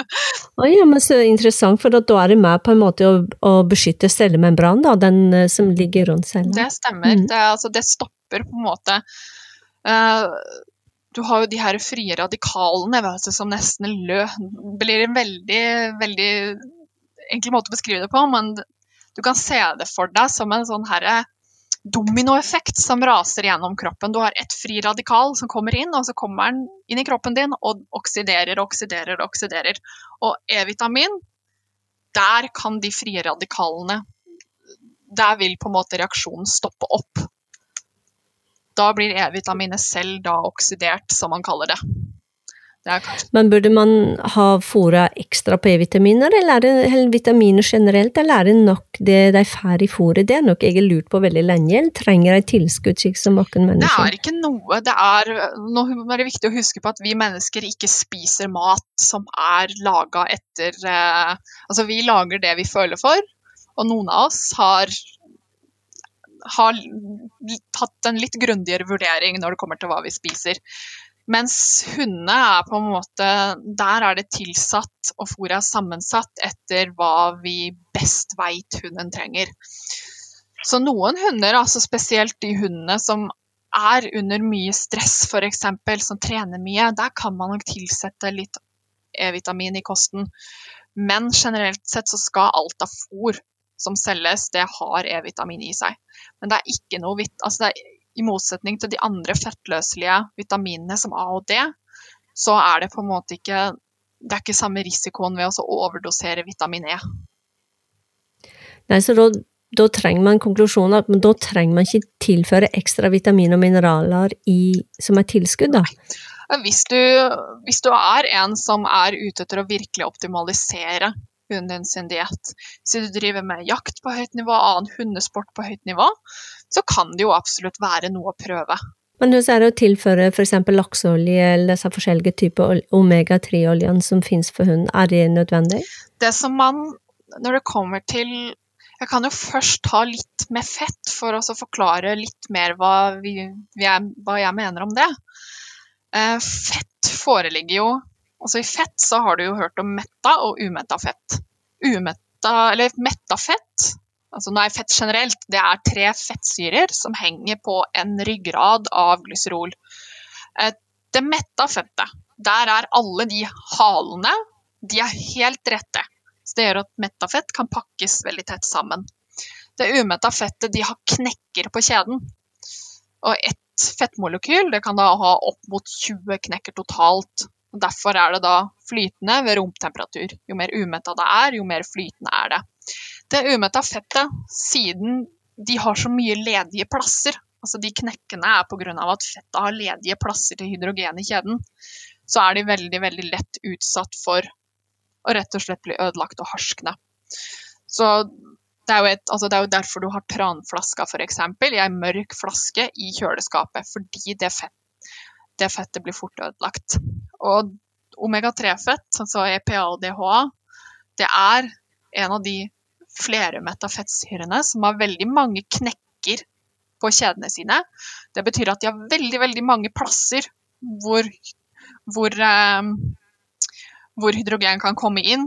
S1: oh, ja, men så interessant, for da, er det med på en måte å, å beskytte cellemembranen, da, den eh, som ligger rundt cellen.
S2: Det stemmer.
S1: Mm.
S2: Det, altså, det stopper på en måte uh, Du har jo de her frie radikalene du, som nesten lø... blir en veldig, veldig enkel måte å beskrive det på, men du kan se det for deg som en sånn herre dominoeffekt som raser gjennom kroppen. Du har ett fri radikal som kommer inn, og så kommer den inn i kroppen din og oksiderer, oksiderer, oksiderer. Og E-vitamin, der kan de frie radikalene Der vil på en måte reaksjonen stoppe opp. Da blir E-vitaminet selv da oksidert, som man kaller det.
S1: Men burde man ha fôra ekstra på E-vitaminer, eller er det eller vitaminer generelt, eller er det nok det de får i fôret? Det er nok jeg har lurt på veldig lenge, eller trenger de tilskudd slik som oss
S2: Det er ikke noe det er, Nå er det viktig å huske på at vi mennesker ikke spiser mat som er laga etter eh, Altså, vi lager det vi føler for, og noen av oss har har tatt en litt grundigere vurdering når det kommer til hva vi spiser. Mens hundene er på en måte Der er det tilsatt, og fôret er sammensatt etter hva vi best veit hunden trenger. Så noen hunder, altså spesielt de hundene som er under mye stress, f.eks., som trener mye, der kan man nok tilsette litt E-vitamin i kosten. Men generelt sett så skal alt av fôr som selges, det har E-vitamin i seg. Men det er ikke noe vitt, altså det er, I motsetning til de andre fettløselige vitaminene som A og D, så er det på en måte ikke det er ikke samme risikoen ved å overdosere vitamin E.
S1: Nei, så da, da trenger man konklusjonen at da trenger man ikke tilføre ekstra vitamin og mineraler i, som er tilskudd, da.
S2: Hvis du, hvis du er en som er ute etter å virkelig optimalisere hunden din sin diett, så du driver med jakt på høyt nivå, annen hundesport på høyt nivå, så kan det jo absolutt være noe å prøve.
S1: Men hvordan er det å tilføre eksempel lakseolje eller disse forskjellige typer omega-3-oljene som finnes for hund, er det nødvendig?
S2: Det som man, når det kommer til Jeg kan jo først ta litt med fett for å forklare litt mer hva, vi, hva jeg mener om det. Eh, fett foreligger jo Altså i fett så har du jo hørt om metta og umetta fett. Umetta, eller metta fett, altså nei, fett generelt, det er tre fettsyrer som henger på en ryggrad av glyserol. Eh, det metta fettet, der er alle de halene, de er helt rette. Så det gjør at metta fett kan pakkes veldig tett sammen. Det umetta fettet, de har knekker på kjeden. Og ett fettmolekyl det kan da ha opp mot 20 knekker totalt. Og Derfor er det da flytende ved romtemperatur. Jo mer umetta det er, jo mer flytende er det. Det umetta fettet, siden de har så mye ledige plasser, altså de knekkene er pga. at fettet har ledige plasser til hydrogen i kjeden, så er de veldig, veldig lett utsatt for å rett og slett bli ødelagt og harskne. Så det er, et, altså det er jo derfor du har tranflaska f.eks. i ei mørk flaske i kjøleskapet, fordi det, fett, det fettet blir fort ødelagt. Og omega-3-fett, altså EPA og DHA, det er en av de flermetta fettsyrene som har veldig mange knekker på kjedene sine. Det betyr at de har veldig, veldig mange plasser hvor, hvor, eh, hvor hydrogen kan komme inn,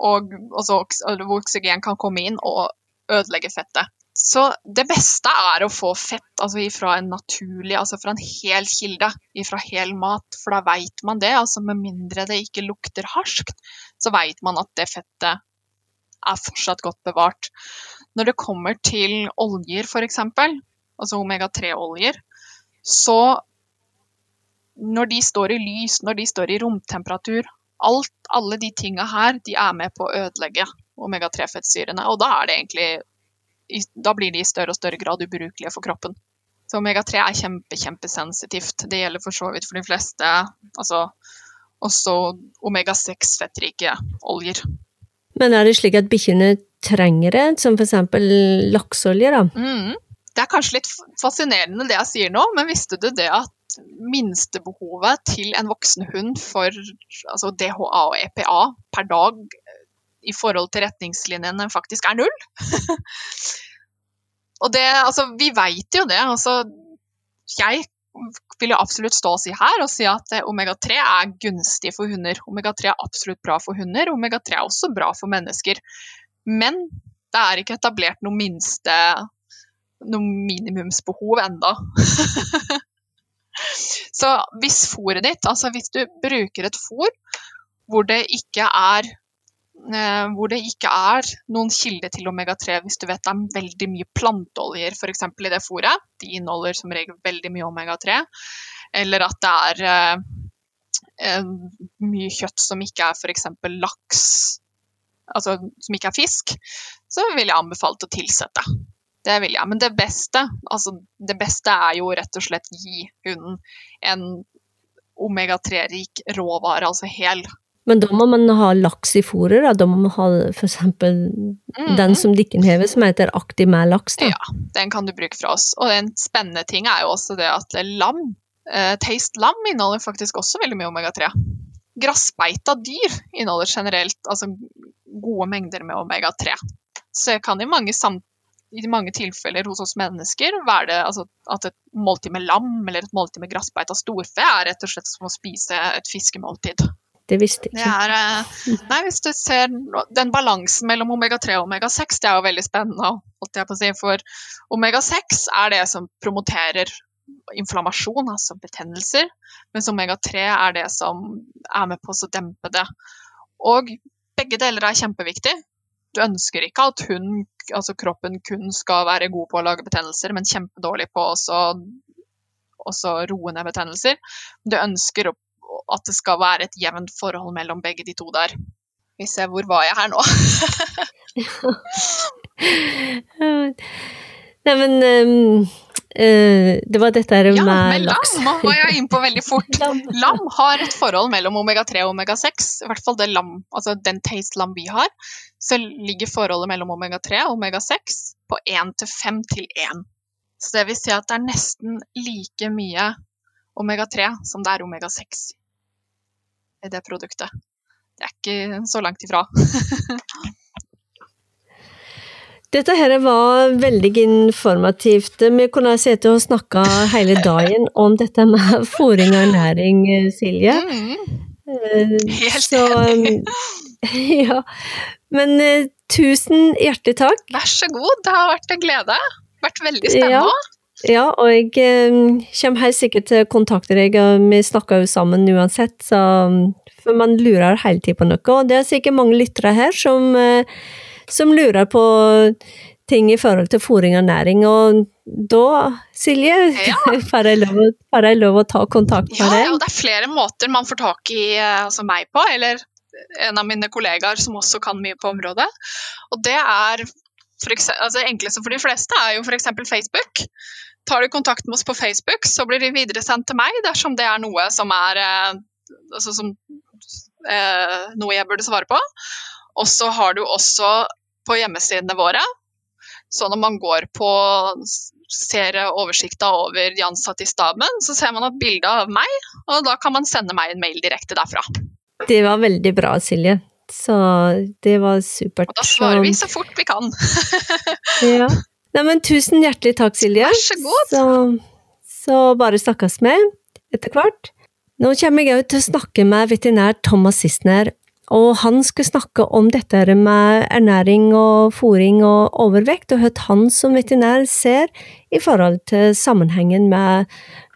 S2: og også, hvor oksygen kan komme inn og ødelegge fettet. Så det beste er å få fett altså fra en naturlig, altså fra en hel kilde, fra hel mat. For da veit man det. altså Med mindre det ikke lukter harskt, så veit man at det fettet er fortsatt godt bevart. Når det kommer til oljer, f.eks., altså omega-3-oljer, så når de står i lys, når de står i romtemperatur alt, Alle de tinga her de er med på å ødelegge omega-3-fettsyrene. Og da, er det egentlig, da blir de i større og større grad ubrukelige for kroppen. Så omega-3 er kjempe, kjempesensitivt. Det gjelder for så vidt for de fleste. Altså, også omega-6-fettrike oljer.
S1: Men er det slik at bikkjene trenger det, som f.eks. lakseolje? da?
S2: Mm. Det er kanskje litt fascinerende det jeg sier nå, men visste du det at minstebehovet til en voksen hund for altså DHA og EPA per dag i forhold til retningslinjene faktisk er null? og det, altså, vi veit jo det. Altså, jeg vil jo absolutt stå og si her og si at eh, omega-3 er gunstig for hunder. Omega-3 er absolutt bra for hunder. Omega-3 er også bra for mennesker. Men det er ikke etablert noe minste noe minimumsbehov enda. Så hvis fôret ditt, altså hvis du bruker et fôr hvor det ikke er hvor det ikke er noen kilde til omega-3 hvis du vet det er veldig mye planteoljer f.eks. i det fôret. De inneholder som regel veldig mye omega-3. Eller at det er eh, mye kjøtt som ikke er f.eks. laks, altså som ikke er fisk, så vil jeg anbefale å tilsette. Det vil jeg. Men det beste, altså det beste er jo rett og slett gi hunden en omega-3-rik råvare, altså hel
S1: men da må man ha laks i fôret, da. Da må man ha f.eks. Mm. den som Dikken hever, som heter Aktiv med laks. Da.
S2: Ja, den kan du bruke fra oss. Og en spennende ting er jo også det at lam, eh, taste lam, inneholder faktisk også veldig mye omega-3. Grassbeita dyr inneholder generelt altså, gode mengder med omega-3. Så det kan i mange, i mange, tilfeller hos oss mennesker være det altså, at et måltid med lam eller et måltid med grassbeita storfe er rett og slett som å spise et fiskemåltid.
S1: Det visste jeg ikke.
S2: Er, eh, nei, hvis du ser den balansen mellom omega-3 og omega-6, det er jo veldig spennende. Si, for omega-6 er det som promoterer inflammasjon, altså betennelser, mens omega-3 er det som er med på å dempe det. Og begge deler er kjempeviktig. Du ønsker ikke at hun, altså kroppen kun skal være god på å lage betennelser, men kjempedårlig på å roe ned betennelser. Du ønsker å at det skal være et jevnt forhold mellom begge de to der. Vi ser hvor var jeg her nå?
S1: Nei, men um, uh, Det var dette her
S2: ja,
S1: med
S2: laks. Ja, lam var jeg inn på veldig fort. lam har et forhold mellom omega-3 og omega-6. I hvert fall det lam, altså den taste lam vi har. Så ligger forholdet mellom omega-3 og omega-6 på 1 til 5 til 1. Så det vil si at det er nesten like mye omega-3 som det er omega-6 i det produktet. Det er ikke så langt ifra.
S1: Dette her var veldig informativt. Vi kunne sittet og snakka hele dagen om dette med fôring og ernæring, Silje.
S2: Mm. Helt så, enig.
S1: Ja. Men uh, tusen hjertelig takk.
S2: Vær så god, det har vært en glede. Vært veldig spennende. Ja.
S1: Ja, og jeg eh, kommer helt sikkert til å kontakte deg, og vi snakker jo sammen uansett, så, for man lurer hele tiden på noe. Og det er sikkert mange lyttere her som, eh, som lurer på ting i forhold til fòring og næring, og da, Silje, ja. får, jeg jeg lov, å ta kontakt med deg?
S2: Ja, og det er flere måter man får tak i eh, altså meg på, eller en av mine kollegaer som også kan mye på området. Og det er for eksempel, altså enkleste for de fleste er jo f.eks. Facebook. Tar du kontakt med oss på Facebook, så blir de videresendt til meg dersom det er noe som er eh, altså som, eh, noe jeg burde svare på. Og så har du også på hjemmesidene våre, så når man går på ser oversikta over de ansatte i staben, så ser man et bilde av meg, og da kan man sende meg en mail direkte derfra.
S1: Det var veldig bra, Silje. Så det var supert.
S2: Og da svarer vi så fort vi kan.
S1: ja. Nei, men tusen hjertelig takk, Silje.
S2: Vær så god.
S1: Så, så bare snakkes med etter hvert. Nå kommer jeg til å snakke med veterinær Thomas Sissener og han skal snakke om dette med ernæring og fòring og overvekt, og hva han som veterinær ser i forhold til sammenhengen med,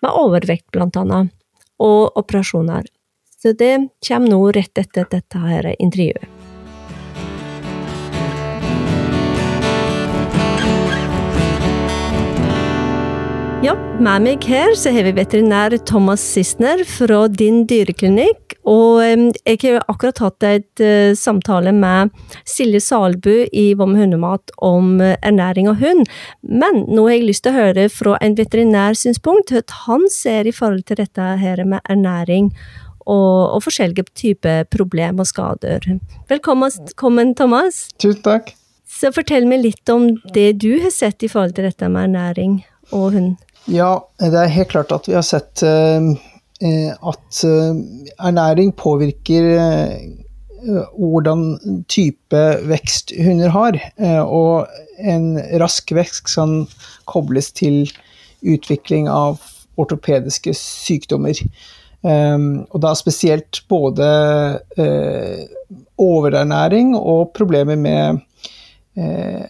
S1: med overvekt, blant annet, og operasjoner. Så det kommer nå rett etter dette her intervjuet. Ja, med meg her så har vi veterinær Thomas Sissener fra Din dyreklinikk. Og jeg har akkurat hatt et uh, samtale med Silje Salbu i Vom hundemat om uh, ernæring av hund. Men nå har jeg lyst til å høre fra en veterinærsynspunkt hva han ser i forhold til dette her med ernæring og, og forskjellige typer problemer og skader. Velkommen, Thomas.
S3: Tusen takk.
S1: Så fortell meg litt om det du har sett i forhold til dette med ernæring og hund.
S3: Ja, det er helt klart at vi har sett uh, at uh, ernæring påvirker hvordan type vekst hunder har. og en rask vekst kan kobles til utvikling av ortopediske sykdommer. Um, og da spesielt både overernæring og problemer med Eh,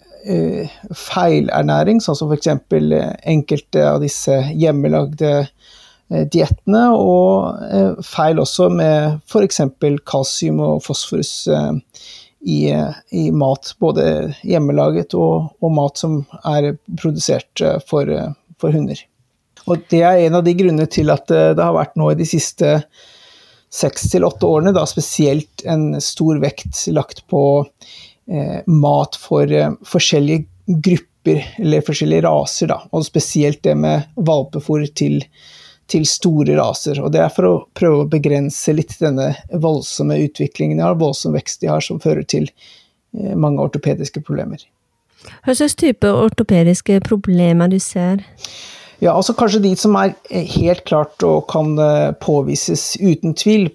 S3: feilernæring, sånn som f.eks. Eh, enkelte av disse hjemmelagde eh, diettene, og feil også med f.eks. kalsium og fosforus i, i, mat, både hjemmelaget og, og, mat som er produsert for, for, hunder. Og det er en av de grunnene til at det har vært nå i de siste seks til åtte årene da spesielt en stor vekt lagt på eh, mat for eh, forskjellige grupper, eller forskjellige raser, da. Og spesielt det med valpefôr til, til, store raser. Og det er for å prøve å begrense litt denne voldsomme utviklingen de har, voldsom vekst de har, som fører til eh, mange ortopediske problemer.
S1: Hva slags type ortopediske problemer du ser?
S3: Ja, altså Kanskje de som er eh, helt klart og kan eh, påvises uten tvil.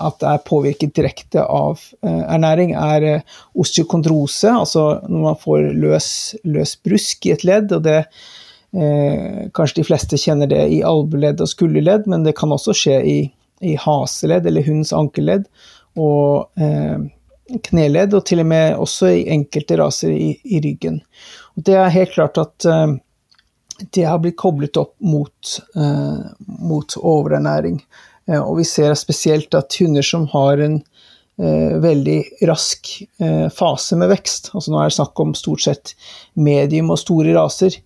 S3: At det er påvirket direkte av eh, ernæring, er eh, osteokondrose, altså når man får løs, løs brusk i et ledd. og det eh, Kanskje de fleste kjenner det i albeledd og skulderledd, men det kan også skje i, i haseledd eller hundens ankelledd og eh, kneledd, og til og med også i enkelte raser i, i ryggen. Og det er helt klart at eh, det har blitt koblet opp mot, eh, mot overernæring. Eh, og vi ser spesielt at hunder som har en eh, veldig rask eh, fase med vekst, altså nå er det snakk om stort sett medium og store raser,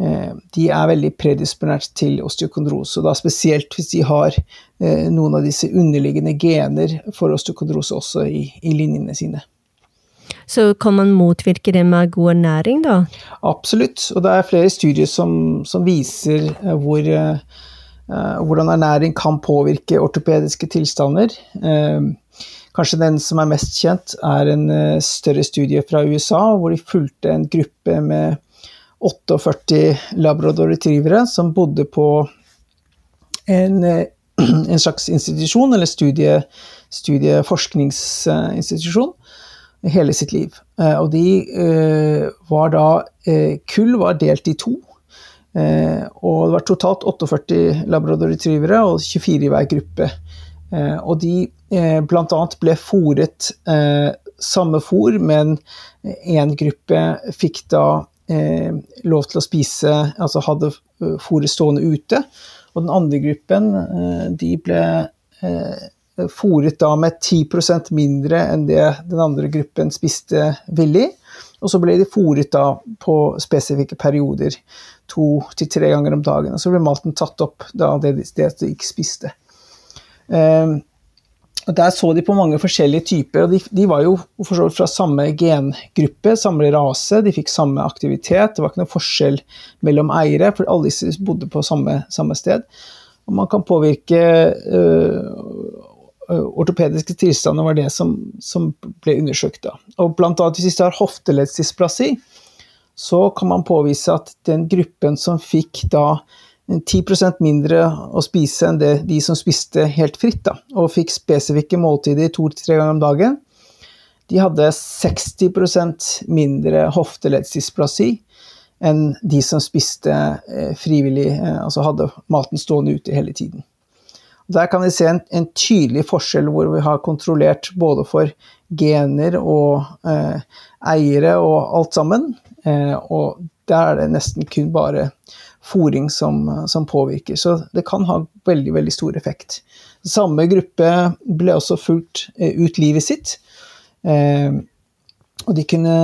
S3: eh, de er veldig predisponert til osteokondrose. Og da spesielt hvis de har eh, noen av disse underliggende gener for osteokondrose også i, i linjene sine.
S1: Så kan man motvirke det med god ernæring, da?
S3: Absolutt. Og det er flere studier som, som viser eh, hvor Eh, hvordan ernæring kan påvirke ortopediske tilstander. Eh, kanskje den som er mest kjent, er en eh, større studie fra USA, hvor de fulgte en gruppe med 48 labrador retrievere som bodde på en, en slags institusjon, eller studie, studieforskningsinstitusjon, hele sitt liv. Og de var da Kull var delt i to. Eh, og det var totalt 48 labrador retrievere og 24 i hver gruppe. Eh, og de eh, bl.a. ble fòret eh, samme fôr, men én gruppe fikk da lov til å spise Altså hadde fòret stående ute. Og den andre gruppen, de ble fòret da med 10% mindre enn det den andre gruppen spiste villig. Og så ble de fòret da på spesifikke perioder, to til tre ganger om dagen. Og så ble maten tatt opp da det, det de ikke spiste. Um, og Der så de på mange forskjellige typer, og de, de var jo fra samme gengruppe, samme rase, de fikk samme aktivitet. Det var ikke noe forskjell mellom eiere, for alle disse bodde på samme, samme sted. Og man kan påvirke øh, ortopediske tilstander var det som, som ble undersøkt. Da. Og blant annet hvis de har hofteleddsdysplasi, så kan man påvise at den gruppen som fikk da 10% mindre å spise enn det, de som spiste helt fritt, da, og fikk spesifikke måltider to-tre ganger om dagen, de hadde 60% mindre hofteleddsdysplasi enn de som spiste eh, frivillig, eh, altså hadde maten stående ute hele tiden. Der kan vi se en, en, tydelig forskjell hvor vi har kontrollert både for gener og eh, eiere og alt sammen. Eh, og der er det nesten kun bare fòring som, som, påvirker. Så det kan ha veldig, veldig stor effekt. Samme gruppe ble også fulgt eh, ut livet sitt. Eh, og de kunne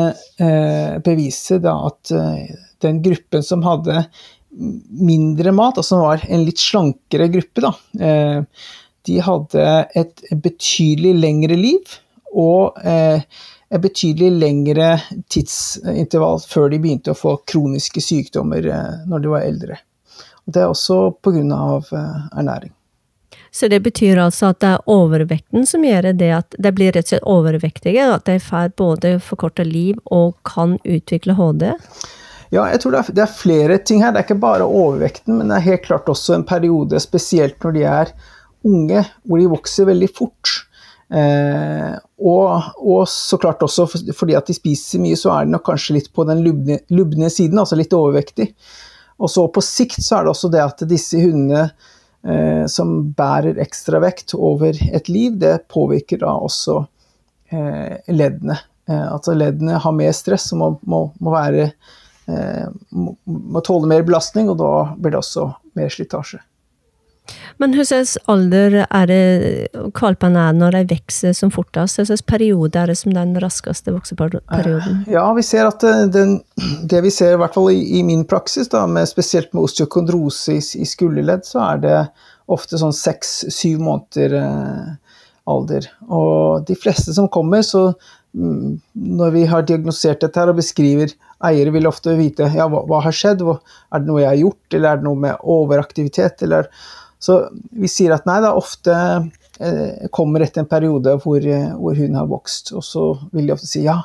S3: eh, bevise da at eh, den gruppen som hadde mindre mat, altså som var en litt slankere gruppe, da, eh, de hadde et betydelig lengre liv og eh, et betydelig lengre tidsintervall før de begynte å få kroniske sykdommer når de var eldre. Det er også pga. ernæring.
S1: Så det betyr altså at det er overvekten som gjør det at de blir rett og slett overvektige? At de får både forkorta liv og kan utvikle HD?
S3: Ja, jeg tror det er, det er, flere ting her. Det er ikke bare overvekten, men det er helt klart også en periode, spesielt når de er unge, hvor de vokser veldig fort. Eh, og, og, så klart også fordi at de spiser mye, så er de nok kanskje litt på den lubne, lubne siden, altså litt overvektig. Og så på sikt så er det også det at disse hundene eh, som bærer ekstra vekt over et liv, det påvirker da også eh, leddene. Eh, altså leddene har mer stress og må, må, må være må, må, tåle mer belastning, og da blir det også mer slitasje.
S1: Men hvordan alder er det valpene er når de vokser som fortest? Hvilken periode er det som den raskeste vokseperioden?
S3: Ja, vi ser at eh, den, det vi ser, i hvert fall i, i min praksis, da, med, spesielt med osteokondrose i, i skulderledd, så er det ofte sånn seks-syv måneder eh, alder. Og de fleste som kommer, så mm, når vi har diagnosert dette her og beskriver Eiere vil ofte vite ja, hva, hva har skjedd, er det noe jeg har gjort, eller er det noe med overaktivitet, eller så vi sier at nei, er ofte eh, kommer etter en periode hvor, eh, hvor, hun har vokst. Og så vil de ofte si ja.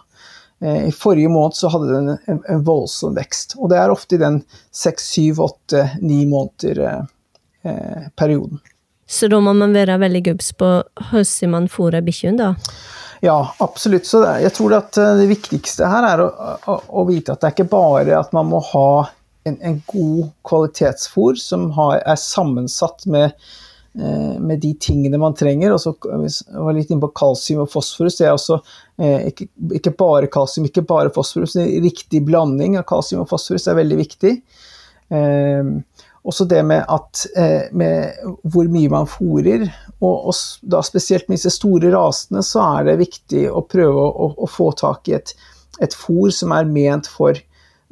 S3: Eh, I forrige måned så hadde den en, en, voldsom vekst. Og det er ofte i den seks, syv, åtte, ni måneder eh, perioden.
S1: Så da må man være veldig gubbs på hvordan man fôrer bikkjen, da?
S3: Ja, absolutt. Så jeg tror at det viktigste her er å, å, å, vite at det er ikke bare at man må ha en, en god kvalitetsfôr som har, er sammensatt med, eh, med, de tingene man trenger. Og så var litt inne på kalsium og fosforus. Det er også eh, ikke, ikke, bare kalsium, ikke bare fosforus. En riktig blanding av kalsium og fosforus er veldig viktig. Eh, også det med, at, eh, med hvor mye man fôrer, og, og, da spesielt med disse store rasene, så er det viktig å prøve å, å få tak i et, et fôr som er ment for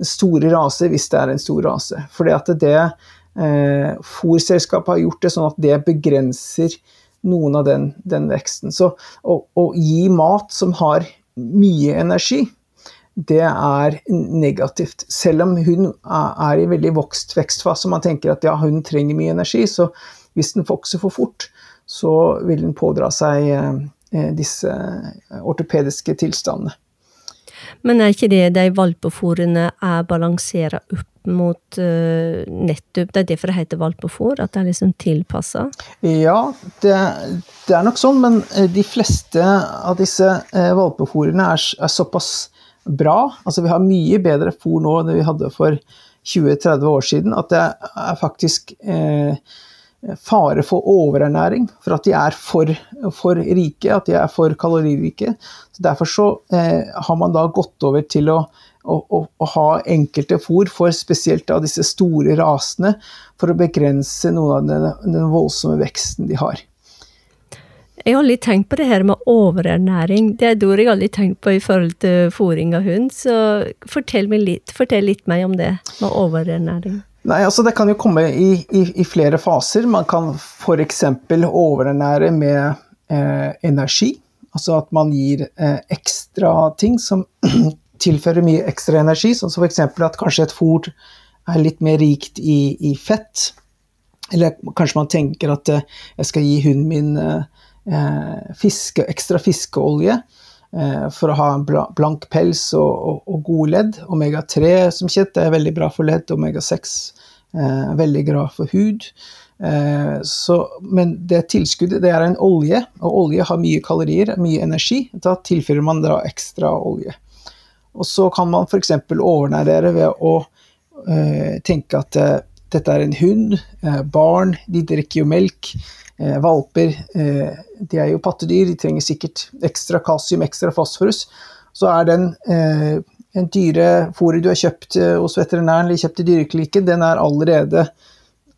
S3: store raser, hvis det er en stor rase. Fordi at det eh, fôrselskapet har gjort det sånn at det begrenser noen av den, den veksten. Så å, gi mat som har mye energi, det er negativt. Selv om hun er i veldig vokst vekstfase man tenker at ja, hun trenger mye energi, så hvis den vokser for fort, så vil den pådra seg eh, disse ortopediske tilstandene.
S1: Men er ikke det de valpefòrene er balansert opp mot uh, nettopp Det er derfor det heter valpefòr? At det er liksom tilpassa?
S3: Ja, det, det, er nok sånn, men eh, de fleste av disse uh, valpefòrene er, er, såpass bra. Altså vi har mye bedre fôr nå enn vi hadde for 20-30 år siden. At det er faktisk eh, fare for overernæring, for at de er for, for, rike, at de er for kaloririke. Så derfor så eh, har man da gått over til å, å, å, å ha enkelte fôr for spesielt av disse store rasene, for å begrense noen av den, den voldsomme veksten de har.
S1: Jeg har aldri tenkt på det her med overernæring. Det er jeg aldri tenkt på i forhold til fôring av hund. Så fortell, litt, fortell litt meg om det med overernæring.
S3: Nei, altså Det kan jo komme i, i, i flere faser. Man kan f.eks. overernære med eh, energi. Altså at man gir eh, ekstra ting som tilfører mye ekstra energi. Sånn som f.eks. at kanskje et fôr er litt mer rikt i, i, fett. Eller kanskje man tenker at eh, jeg skal gi hunden min eh, fiske, ekstra fiskeolje. Eh, for å ha en blank pels og, og, og gode ledd. Omega-3 som kjent er veldig bra for ledd, omega-6 er eh, veldig bra for hud. Eh, så, men det tilskuddet det er en olje, og olje har mye kalorier, mye energi. Da tilfører man da ekstra olje. Og så kan man f.eks. overnærere ved å tenke at dette er en hund, barn, de drikker jo melk. valper, de er jo pattedyr, de trenger sikkert ekstra kalsium, ekstra fosforus. Så er den en dyrefôret du har kjøpt hos veterinæren eller kjøpt i dyreklinikken, den er allerede,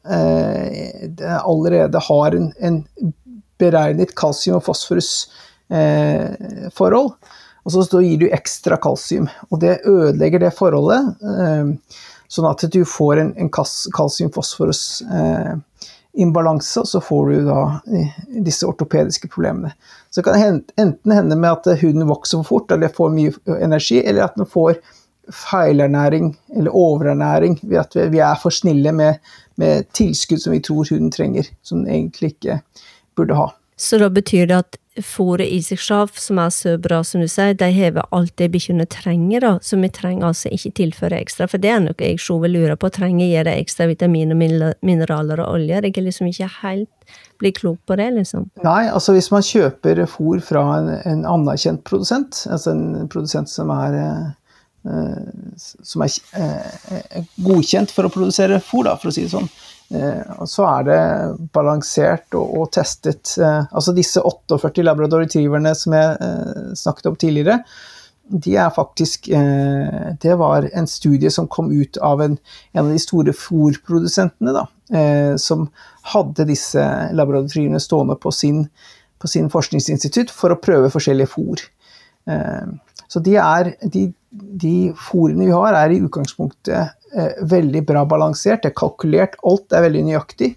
S3: den allerede har en, en beregnet kalsium- og fosforusforhold. Og så gir du ekstra kalsium, og det ødelegger det forholdet. Sånn at du får en, en kalsium-fosforus-imbalanse, og så får du da disse ortopediske problemene. Så det kan enten hende med at huden vokser for fort eller får mye energi, eller at den får feilernæring eller overernæring ved at vi er for snille med, med tilskudd som vi tror huden trenger, som den egentlig ikke burde ha.
S1: Så da betyr det at fôret i seg selv, som er så bra som du sier, de har alt det bikkjene trenger, da, så vi trenger altså ikke tilføre ekstra, for det er noe jeg selv lurer på, trenger jeg det ekstra vitamin og mineraler og olje? Jeg er liksom ikke helt blir klok på det, liksom.
S3: Nei, altså hvis man kjøper fôr fra en, en anerkjent produsent, altså en produsent som er uh, som er uh, godkjent for å produsere fôr, da, for å si det sånn, Eh, så er det balansert og, og testet. Eh, altså disse 48 labrador retrieverne som jeg eh, snakket om tidligere, de er faktisk Det var en studie som kom ut av en, en av de store fôrprodusentene, da, som hadde disse laboratoriene stående på sin, på sin forskningsinstitutt for å prøve forskjellige fôr. Så de, er, de, de fôrene vi har, er i utgangspunktet veldig bra balansert. Det er kalkulert, alt er veldig nøyaktig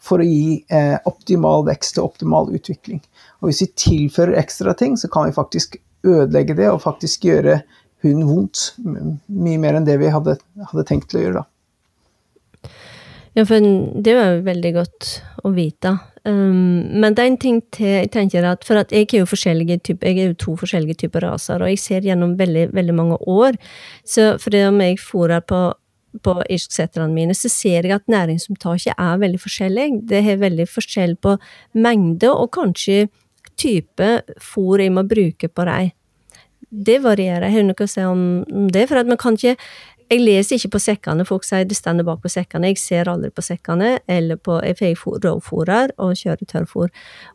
S3: for å gi eh, optimal vekst og optimal utvikling. Og hvis vi tilfører ekstra ting, så kan vi faktisk ødelegge det og faktisk gjøre hunden vondt. Mye mer enn det vi hadde, hadde tenkt til å gjøre da.
S1: Ja, for det er jo veldig godt å vite. Um, men det er en ting til jeg tenker at For at jeg er jo forskjellige typer, jeg er jo to forskjellige typer raser, og jeg ser gjennom veldig, veldig mange år. Så for det om jeg fôrer på på irsksetterne mine, så ser jeg at næringsopptaket er veldig forskjellig. Det har veldig forskjell på mengde og kanskje type fôr jeg må bruke på dem. Det varierer. Jeg har noe å si om det, for at man kan ikke jeg leser ikke på sekkene, folk sier det stender bak på sekkene. Jeg ser aldri på sekkene, eller på Jeg får og kjører tørrfòr.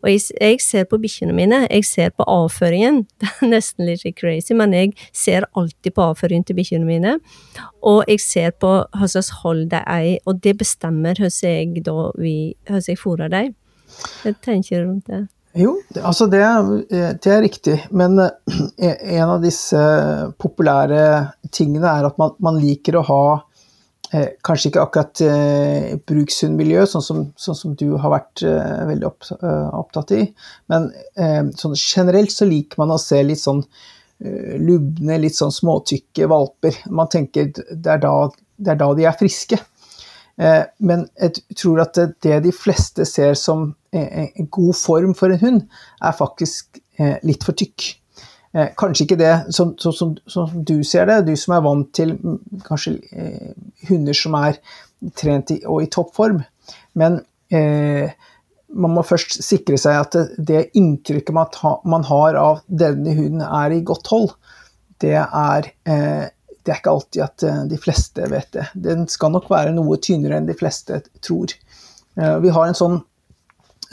S1: Og jeg, jeg ser på bikkjene mine, jeg ser på avføringen. Det er nesten litt crazy, men jeg ser alltid på avføringen til bikkjene mine. Og jeg ser på hva slags hold de er i, og det bestemmer hvordan jeg, da, jeg fôrer dem. Jeg tenker rundt det.
S3: Jo, altså det, eh, det, er riktig. Men eh, en av disse populære tingene er at man, man liker å ha eh, kanskje ikke akkurat eh, brukshundmiljø, sånn som, sånn som, du har vært eh, veldig opp, eh, opptatt i. Men sånn generelt så liker man å se litt sånn lubne, litt sånn småtykke valper. Man tenker det er da, det er da de er friske. Men jeg tror at det de fleste ser som en god form for en hund, er faktisk eh, litt for tykk. Eh, kanskje ikke det som, som, som, du ser det, du som er vant til mm, kanskje eh, hunder som er trent i, og i toppform. Men eh, man må først sikre seg at det, det inntrykket man, ta, man, har av denne hunden er i godt hold. Det er, eh, det er ikke alltid at de fleste vet det. Den skal nok være noe tynnere enn de fleste tror. Eh, vi har en sånn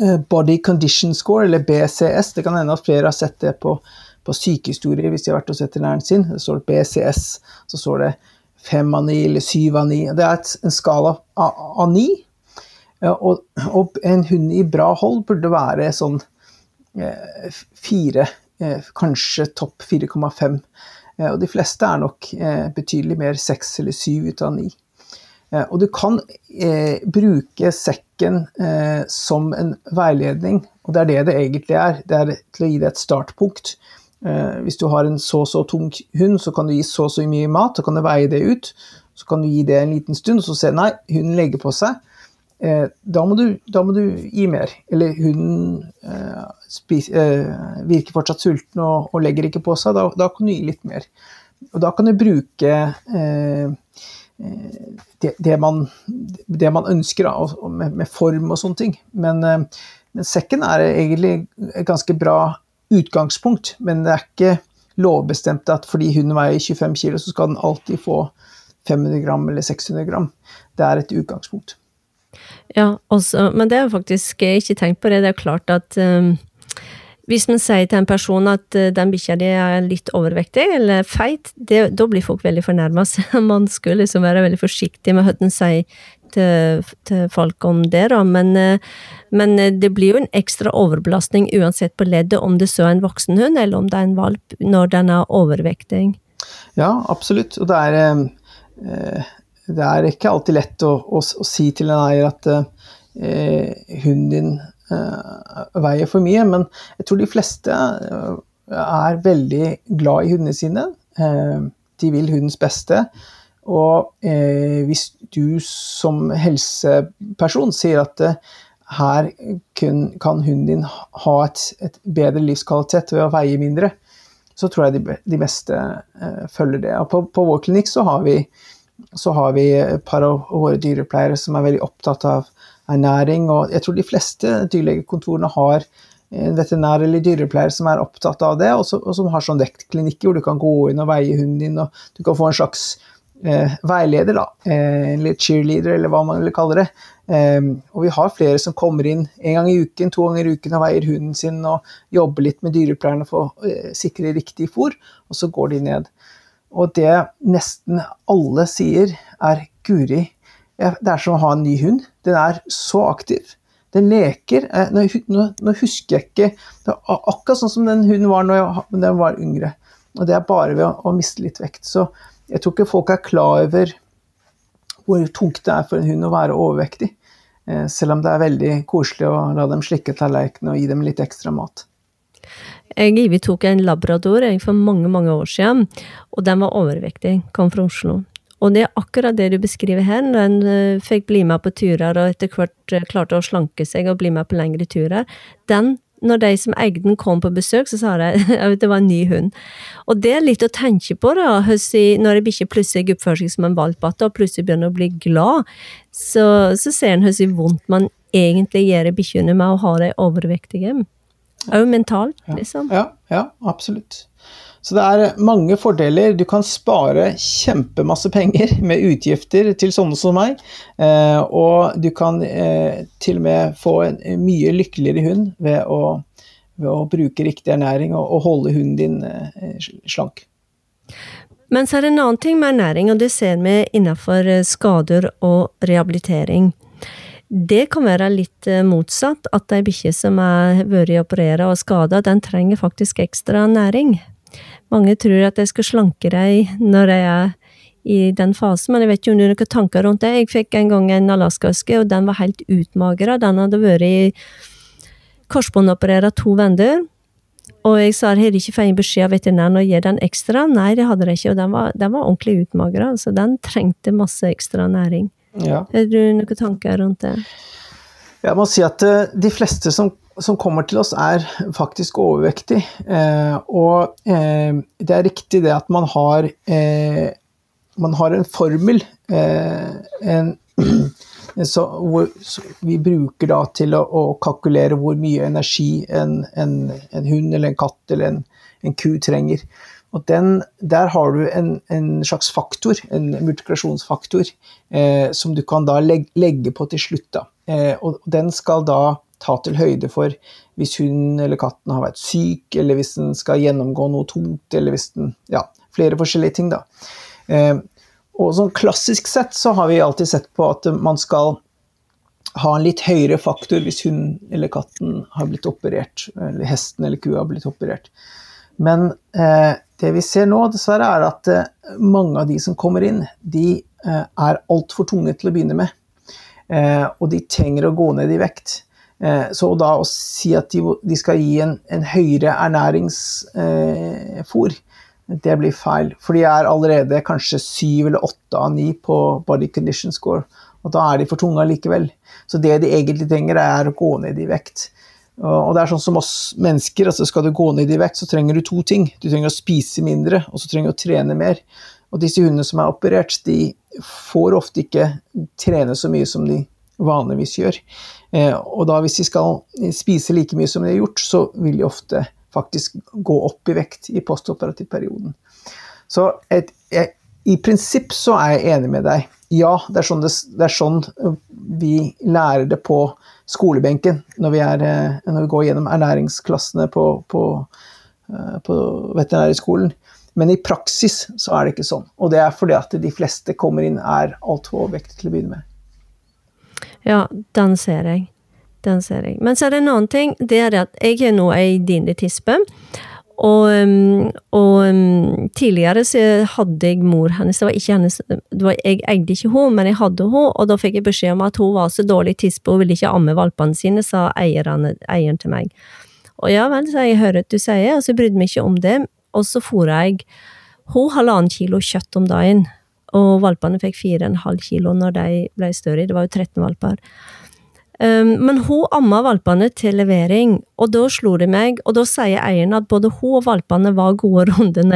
S3: Eh, body Condition Score, eller BCS. Det kan hende at flere har sett det på, på sykehistorier hvis de har vært hos veterinæren sin. Det står BCS, så står det fem av ni eller syv av ni. Det er en skala av ni. Og, og, en hund i bra hold burde være sånn eh, fire, eh, kanskje topp 4,5. Og de fleste er nok betydelig mer seks eller syv ut av ni. Eh, og du kan eh, bruke sekken eh, som en veiledning, og det er det det egentlig er. Det er til å gi deg et startpunkt. Eh, hvis du har en så så tung hund, så kan du gi så så mye mat, så kan du veie det ut. Så kan du gi det en liten stund, og så se nei, hunden legger på seg. Eh, da, må du, da, må du, gi mer. Eller hunden eh, spis, virker fortsatt sulten og, og, legger ikke på seg. Da, da, kan du gi litt mer. Og da kan du bruke det, det, man, det, man, ønsker, da, med, med, form og sånne ting. Men, eh, men, sekken er egentlig et ganske bra utgangspunkt. Men det er ikke lovbestemt at fordi hunden veier 25 kg, så skal den alltid få 500 gram eller 600 gram. Det er et utgangspunkt.
S1: Ja, også, men det er jeg faktisk ikke tenkt på det. Det er klart at um, hvis man sier til en person at uh, den bikkja di er litt overvektig eller feit, det, da blir folk veldig fornærma. man skulle liksom være veldig forsiktig med hva man sier til, til, folk om det, da. Men, uh, men, uh, det blir jo en ekstra overbelastning uansett på leddet, om det så er en voksen hund eller om det er en valp, når den er overvektig.
S3: Ja, absolutt. Og det er det er ikke alltid lett å, å, å si til en eier at eh, hunden din eh, veier for mye, men jeg tror de fleste eh, er veldig glad i hundene sine. Eh, de vil hundens beste. Og hvis du som helseperson sier at her kan hunden din ha et, et, bedre livskvalitet ved å veie mindre, så tror jeg de, de meste følger det. Og på, på vår klinikk så har vi så har vi et par av våre dyrepleiere som er veldig opptatt av ernæring. Og jeg tror de fleste dyrlegekontorene har en veterinær eller dyrepleier som er opptatt av det, og, så, og som har sånn vektklinikker hvor du kan gå inn og veie hunden din, og du kan få en slags eh, veileder, da, eh, eller cheerleader, eller hva man vil kalle det. Eh, og vi har flere som kommer inn en gang i uken, to ganger i uken og veier hunden sin og jobber litt med dyrepleierne for å eh, sikre riktig fôr, og så går de ned. Og det nesten alle sier, er Guri, det er som å ha en ny hund. Den er så aktiv. Den leker. Eh, nå, husker jeg ikke Det er akkurat sånn som den hunden var når den var yngre. Og det er bare ved å, miste litt vekt. Så jeg tror ikke folk er klar over hvor tungt det er for en hund å være overvektig. Eh, selv om det er veldig koselig å la dem slikke tallerkenene og gi dem litt ekstra mat.
S1: Jeg tok en labrador for mange, mange år siden, og den var overvektig. Kom fra Oslo. Og det er akkurat det du beskriver her. Den uh, fikk bli med på turer og etter hvert uh, klarte å slanke seg og bli med på lengre turer. Den, når de som eide den kom på besøk, så sa de at det var en ny hund. Og det er litt å tenke på, da, når en bikkje plutselig oppfører seg som en valp og plutselig begynner å bli glad, så, så ser en hvor vondt man egentlig gjør bikkjene med å ha de overvektige. Òg mentalt, liksom.
S3: Ja, ja, absolutt. Så det er mange fordeler. Du kan spare kjempemasse penger med utgifter til sånne som meg. Eh, og du kan eh, til og med få en mye lykkeligere hund ved å, ved å bruke riktig ernæring og, og holde hunden din eh, slank.
S1: Men så er det en annen ting med ernæring, og det ser vi innenfor skader og rehabilitering. Det kan være litt eh, motsatt, at ei bikkje som har vært operert og skada, den trenger faktisk ekstra næring. Mange tror at de skal slanke dem når de er i den fasen, men jeg vet ikke om du har noen tanker rundt det. Jeg fikk en gang en alaskaske, og den var helt utmagra. Den hadde vært korsbåndoperert to venner. Og jeg sa har ikke fått beskjed av veterinæren å gi den ekstra? Nei, det hadde de ikke, og den var, den var ordentlig utmagra, så den trengte masse ekstra næring. Ja. Har du noen tanker rundt det?
S3: Jeg må si at eh, de fleste som, som kommer til oss, er faktisk overvektige. Eh, og eh, det er riktig det at man har, eh, man har en formel eh, en, så, hvor, så vi bruker da til å, å, kalkulere hvor mye energi en, en, en hund eller en katt eller en, en ku trenger. Og den, der har du en, en, slags faktor, en multiplikasjonsfaktor, eh, som du kan da legge, legge på til slutt. Eh, og den skal da ta til høyde for hvis hunden eller katten har vært syk, eller hvis den skal gjennomgå noe tungt, eller hvis den Ja, flere forskjellige ting, da. Eh, og sånn klassisk sett så har vi alltid sett på at man skal ha en litt høyere faktor hvis hunden eller katten har blitt operert, eller hesten eller kua har blitt operert. Men eh, det vi ser nå, dessverre, er at eh, mange av de som kommer inn, de eh, er altfor tunge til å begynne med. Eh, og de trenger å gå ned i vekt. Så da å si at de, skal gi en, en høyere ernæringsfôr, det blir feil. For de er allerede kanskje syv eller åtte av ni på body condition score. Og da er de for tunge allikevel. Så det de egentlig trenger, er å gå ned i vekt. Og det er sånn som oss mennesker, altså skal du gå ned i vekt, så trenger du to ting. Du trenger å spise mindre, og så trenger du å trene mer. Og disse hundene som er operert, de får ofte ikke trene så mye som de vanligvis gjør. Eh, og da hvis de skal spise like mye som de har gjort, så vil de ofte faktisk gå opp i vekt i postoperativperioden. Så et, jeg, i prinsipp så er jeg enig med deg. Ja, det er, sånn det, det er sånn vi lærer det på skolebenken når vi, er, når vi går gjennom ernæringsklassene på, på, på veterinærskolen. Men i praksis så er det ikke sånn. Og det er fordi at de fleste kommer inn er altfor overvektige til å begynne med.
S1: Ja, den ser jeg. Den ser jeg. Men så er det en annen ting. Det er at jeg er nå ei tispe. Og, um, og um, tidligere så hadde jeg mor hennes, det var ikke hennes var, Jeg eide ikke henne, men jeg hadde henne, og da fikk jeg beskjed om at hun var så dårlig tispe, hun ville ikke amme valpene sine, sa eieren, eieren til meg. Og ja vel, så jeg hører at du sier, og så brydde meg ikke om det, og så fôra jeg hun halvannen kilo kjøtt om dagen. Og valpene fikk fire og en halv kilo når de ble større. Det var jo 13 valper. Um, men hun amma valpene til levering, og da slo det meg, og da sier eieren at både hun og valpene var gode runde.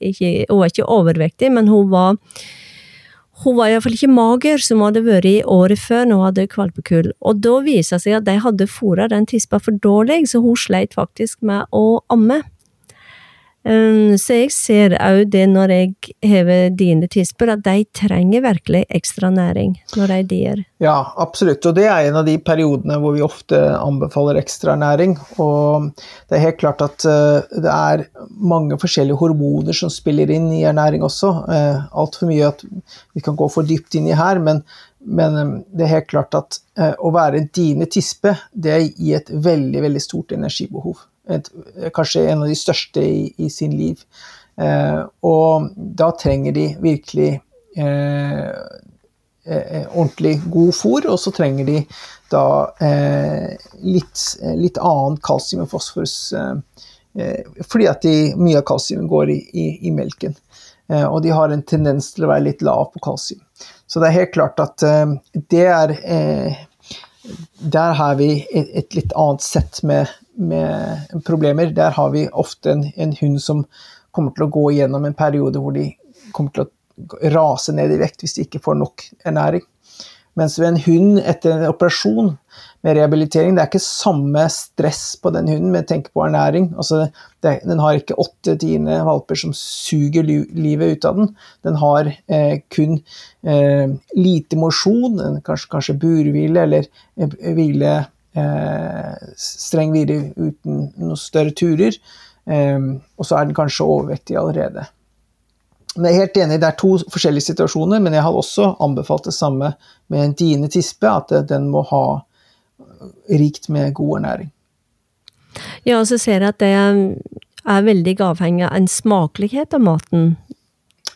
S1: Ikke, hun var ikke overvektig, men hun var hun var iallfall ikke mager, som hun hadde vært i året før når hun hadde valpekull. Og da viser det seg at de hadde fôra den tispa for dårlig, så hun sleit faktisk med å amme. Um, så jeg ser òg det når jeg hever dine tisper, at de trenger virkelig ekstra næring når de dier.
S3: Ja, absolutt. Og det er en av de periodene hvor vi ofte anbefaler ekstra næring. Og det er helt klart at uh, det er mange forskjellige hormoner som spiller inn i ernæring også. Uh, Altfor mye at vi kan gå for dypt inn i her, men, men um, det er helt klart at å være dine tispe, det gir et veldig, veldig stort energibehov et, kanskje en av de største i, i sin liv. Eh, og da trenger de virkelig eh, eh ordentlig god fôr, og så trenger de da eh, litt, litt annen kalsium og fosforus. Eh, fordi at de, mye av kalsiumet går i, i, i melken. Og de har en tendens til å være litt lav på kalsium. Så det er helt klart at det er Der har vi et, et litt annet sett med med problemer, der har vi ofte en, en, hund som kommer til å gå gjennom en periode hvor de kommer til å rase ned i vekt hvis de ikke får nok ernæring. Mens ved en hund etter en operasjon med rehabilitering, det er ikke samme stress på den hunden med tenke på ernæring. Altså, det, den har ikke åtte-tiende valper som suger livet ut av den. Den har eh, kun eh, lite mosjon, kanskje, kanskje burhvile eller eh, hvile streng hvile uten noen større turer. Eh, og så er den kanskje overvektig allerede. Men jeg er helt enig, Det er to forskjellige situasjoner, men jeg har også anbefalt det samme med en diende tispe, at den må ha rikt med god ernæring.
S1: Ja, og så ser jeg at det er veldig avhengig av en smakelighet av maten.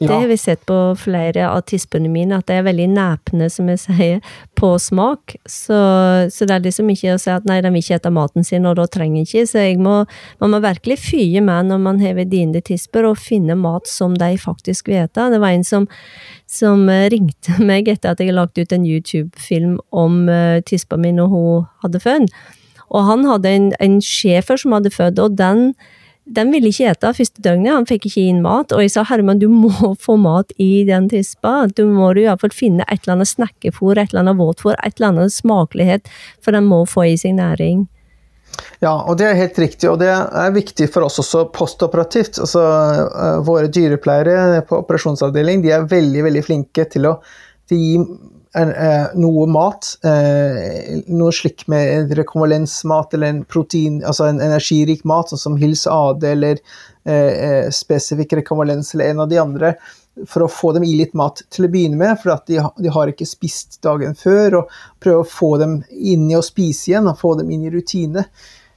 S1: Det har vi sett på flere av tispene mine, at det er veldig næpne, som jeg sier, på smak. Så, så, det er liksom ikke å si at nei, de vil ikke spise maten sin, og da trenger ikke. Så må, man må virkelig fye med når man hever dine tisper, og finne mat som de faktisk vil spise. Det var en som, som ringte meg etter at jeg lagt ut en YouTube-film om uh, tispa mi når hun hadde født. Og han hadde en, en schæfer som hadde født, og den den ville ikke ete første døgnet, han fikk ikke inn mat. Og jeg sa Herman, du må få mat i den tispa. Du må i hvert fall finne et eller annet snakkefôr, et eller annet våtfôr, et eller annet smakelighet, for den må få i seg næring.
S3: Ja, og det er helt riktig, og det er viktig for oss også postoperativt. Altså, eh, våre dyrepleiere på operasjonsavdeling de er veldig veldig flinke til å gi Eh, noe mat, eh, noe slik med rekonvalensmat eller en protein, altså en energirik mat, sånn som Hils AD eller eh, spesifikk rekonvalens eller en av de andre, for å få dem i litt mat til å begynne med, for de, de, har ikke spist dagen før, og prøve å få dem inn i å spise igjen og få dem inn i rutine.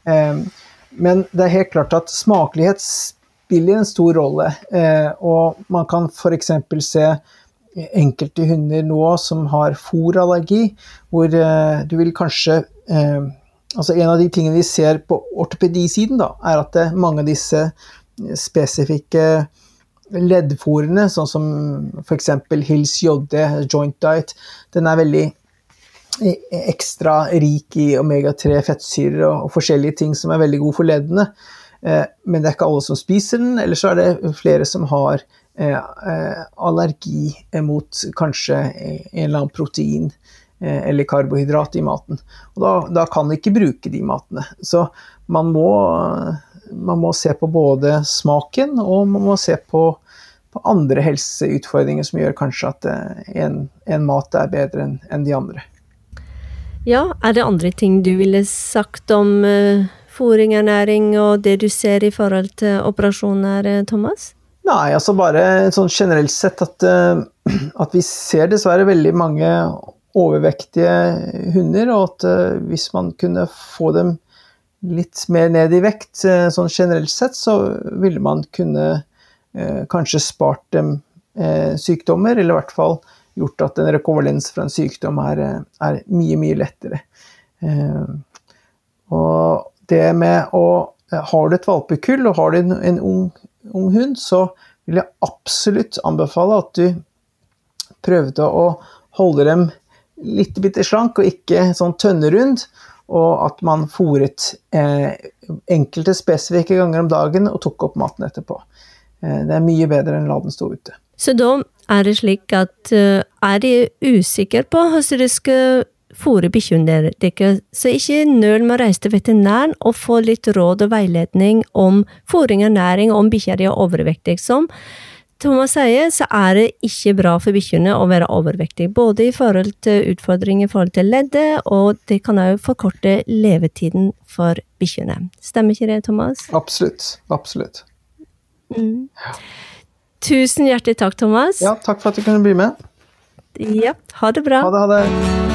S3: Men det er helt klart at smakelighet spiller en stor rolle, og man kan f.eks. se enkelte hunder nå som har fòrallergi, hvor eh, du vil kanskje eh, Altså en av de tingene vi ser på ortopedisiden, da, er at det, mange av disse spesifikke leddfòrene, sånn som f.eks. Hills JD, Joint Diet, den er veldig ekstra rik i omega-3 fettsyrer og, forskjellige ting som er veldig gode for leddene. Eh, men det er ikke alle som spiser den, eller så er det flere som har Eh, eh, allergi mot kanskje en eller annen protein eh, eller karbohydrat i maten. Og da, da kan vi ikke bruke de matene. Så man må, man må, se på både smaken og man må se på, på andre helseutfordringer som gjør kanskje at en, en mat er bedre enn en de andre.
S1: Ja, er det andre ting du ville sagt om uh, ernæring og det du ser i forhold til operasjoner, Thomas?
S3: Nei, altså bare sånn generelt sett at, uh, at vi ser dessverre veldig mange overvektige hunder, og at uh, hvis man kunne få dem litt mer ned i vekt, uh, sånn generelt sett, så ville man kunne uh, kanskje spart dem sykdommer, eller i hvert fall gjort at en rekonvalens fra en sykdom er, er mye, mye lettere. Og det med å Har du et valpekull og har du en, en ung, ung hund, så vil jeg absolutt anbefale at du prøvde å holde dem litt bitte slank og ikke sånn tønnerund. Og at man fòret eh, enkelte spesifikke ganger om dagen og tok opp maten etterpå. Eh, det er mye bedre enn å la den stå ute.
S1: Så da er det slik at uh, er de usikre på hvordan de skal fôre bikkjene deres, så ikke nøl med å reise til veterinæren og få litt råd og veiledning om fôring og næring om bikkja di er overvektig. Som Thomas sier, så er det ikke bra for bikkjene å være overvektig. Både i forhold til utfordringer i forhold til leddet, og det kan også forkorte levetiden for bikkjene. Stemmer ikke det, Thomas?
S3: Absolutt. Absolutt.
S1: Mm. Tusen hjertelig takk, Thomas.
S3: Ja, takk for at du kunne bli med.
S1: Ja, ha det bra.
S3: Ha det, ha det.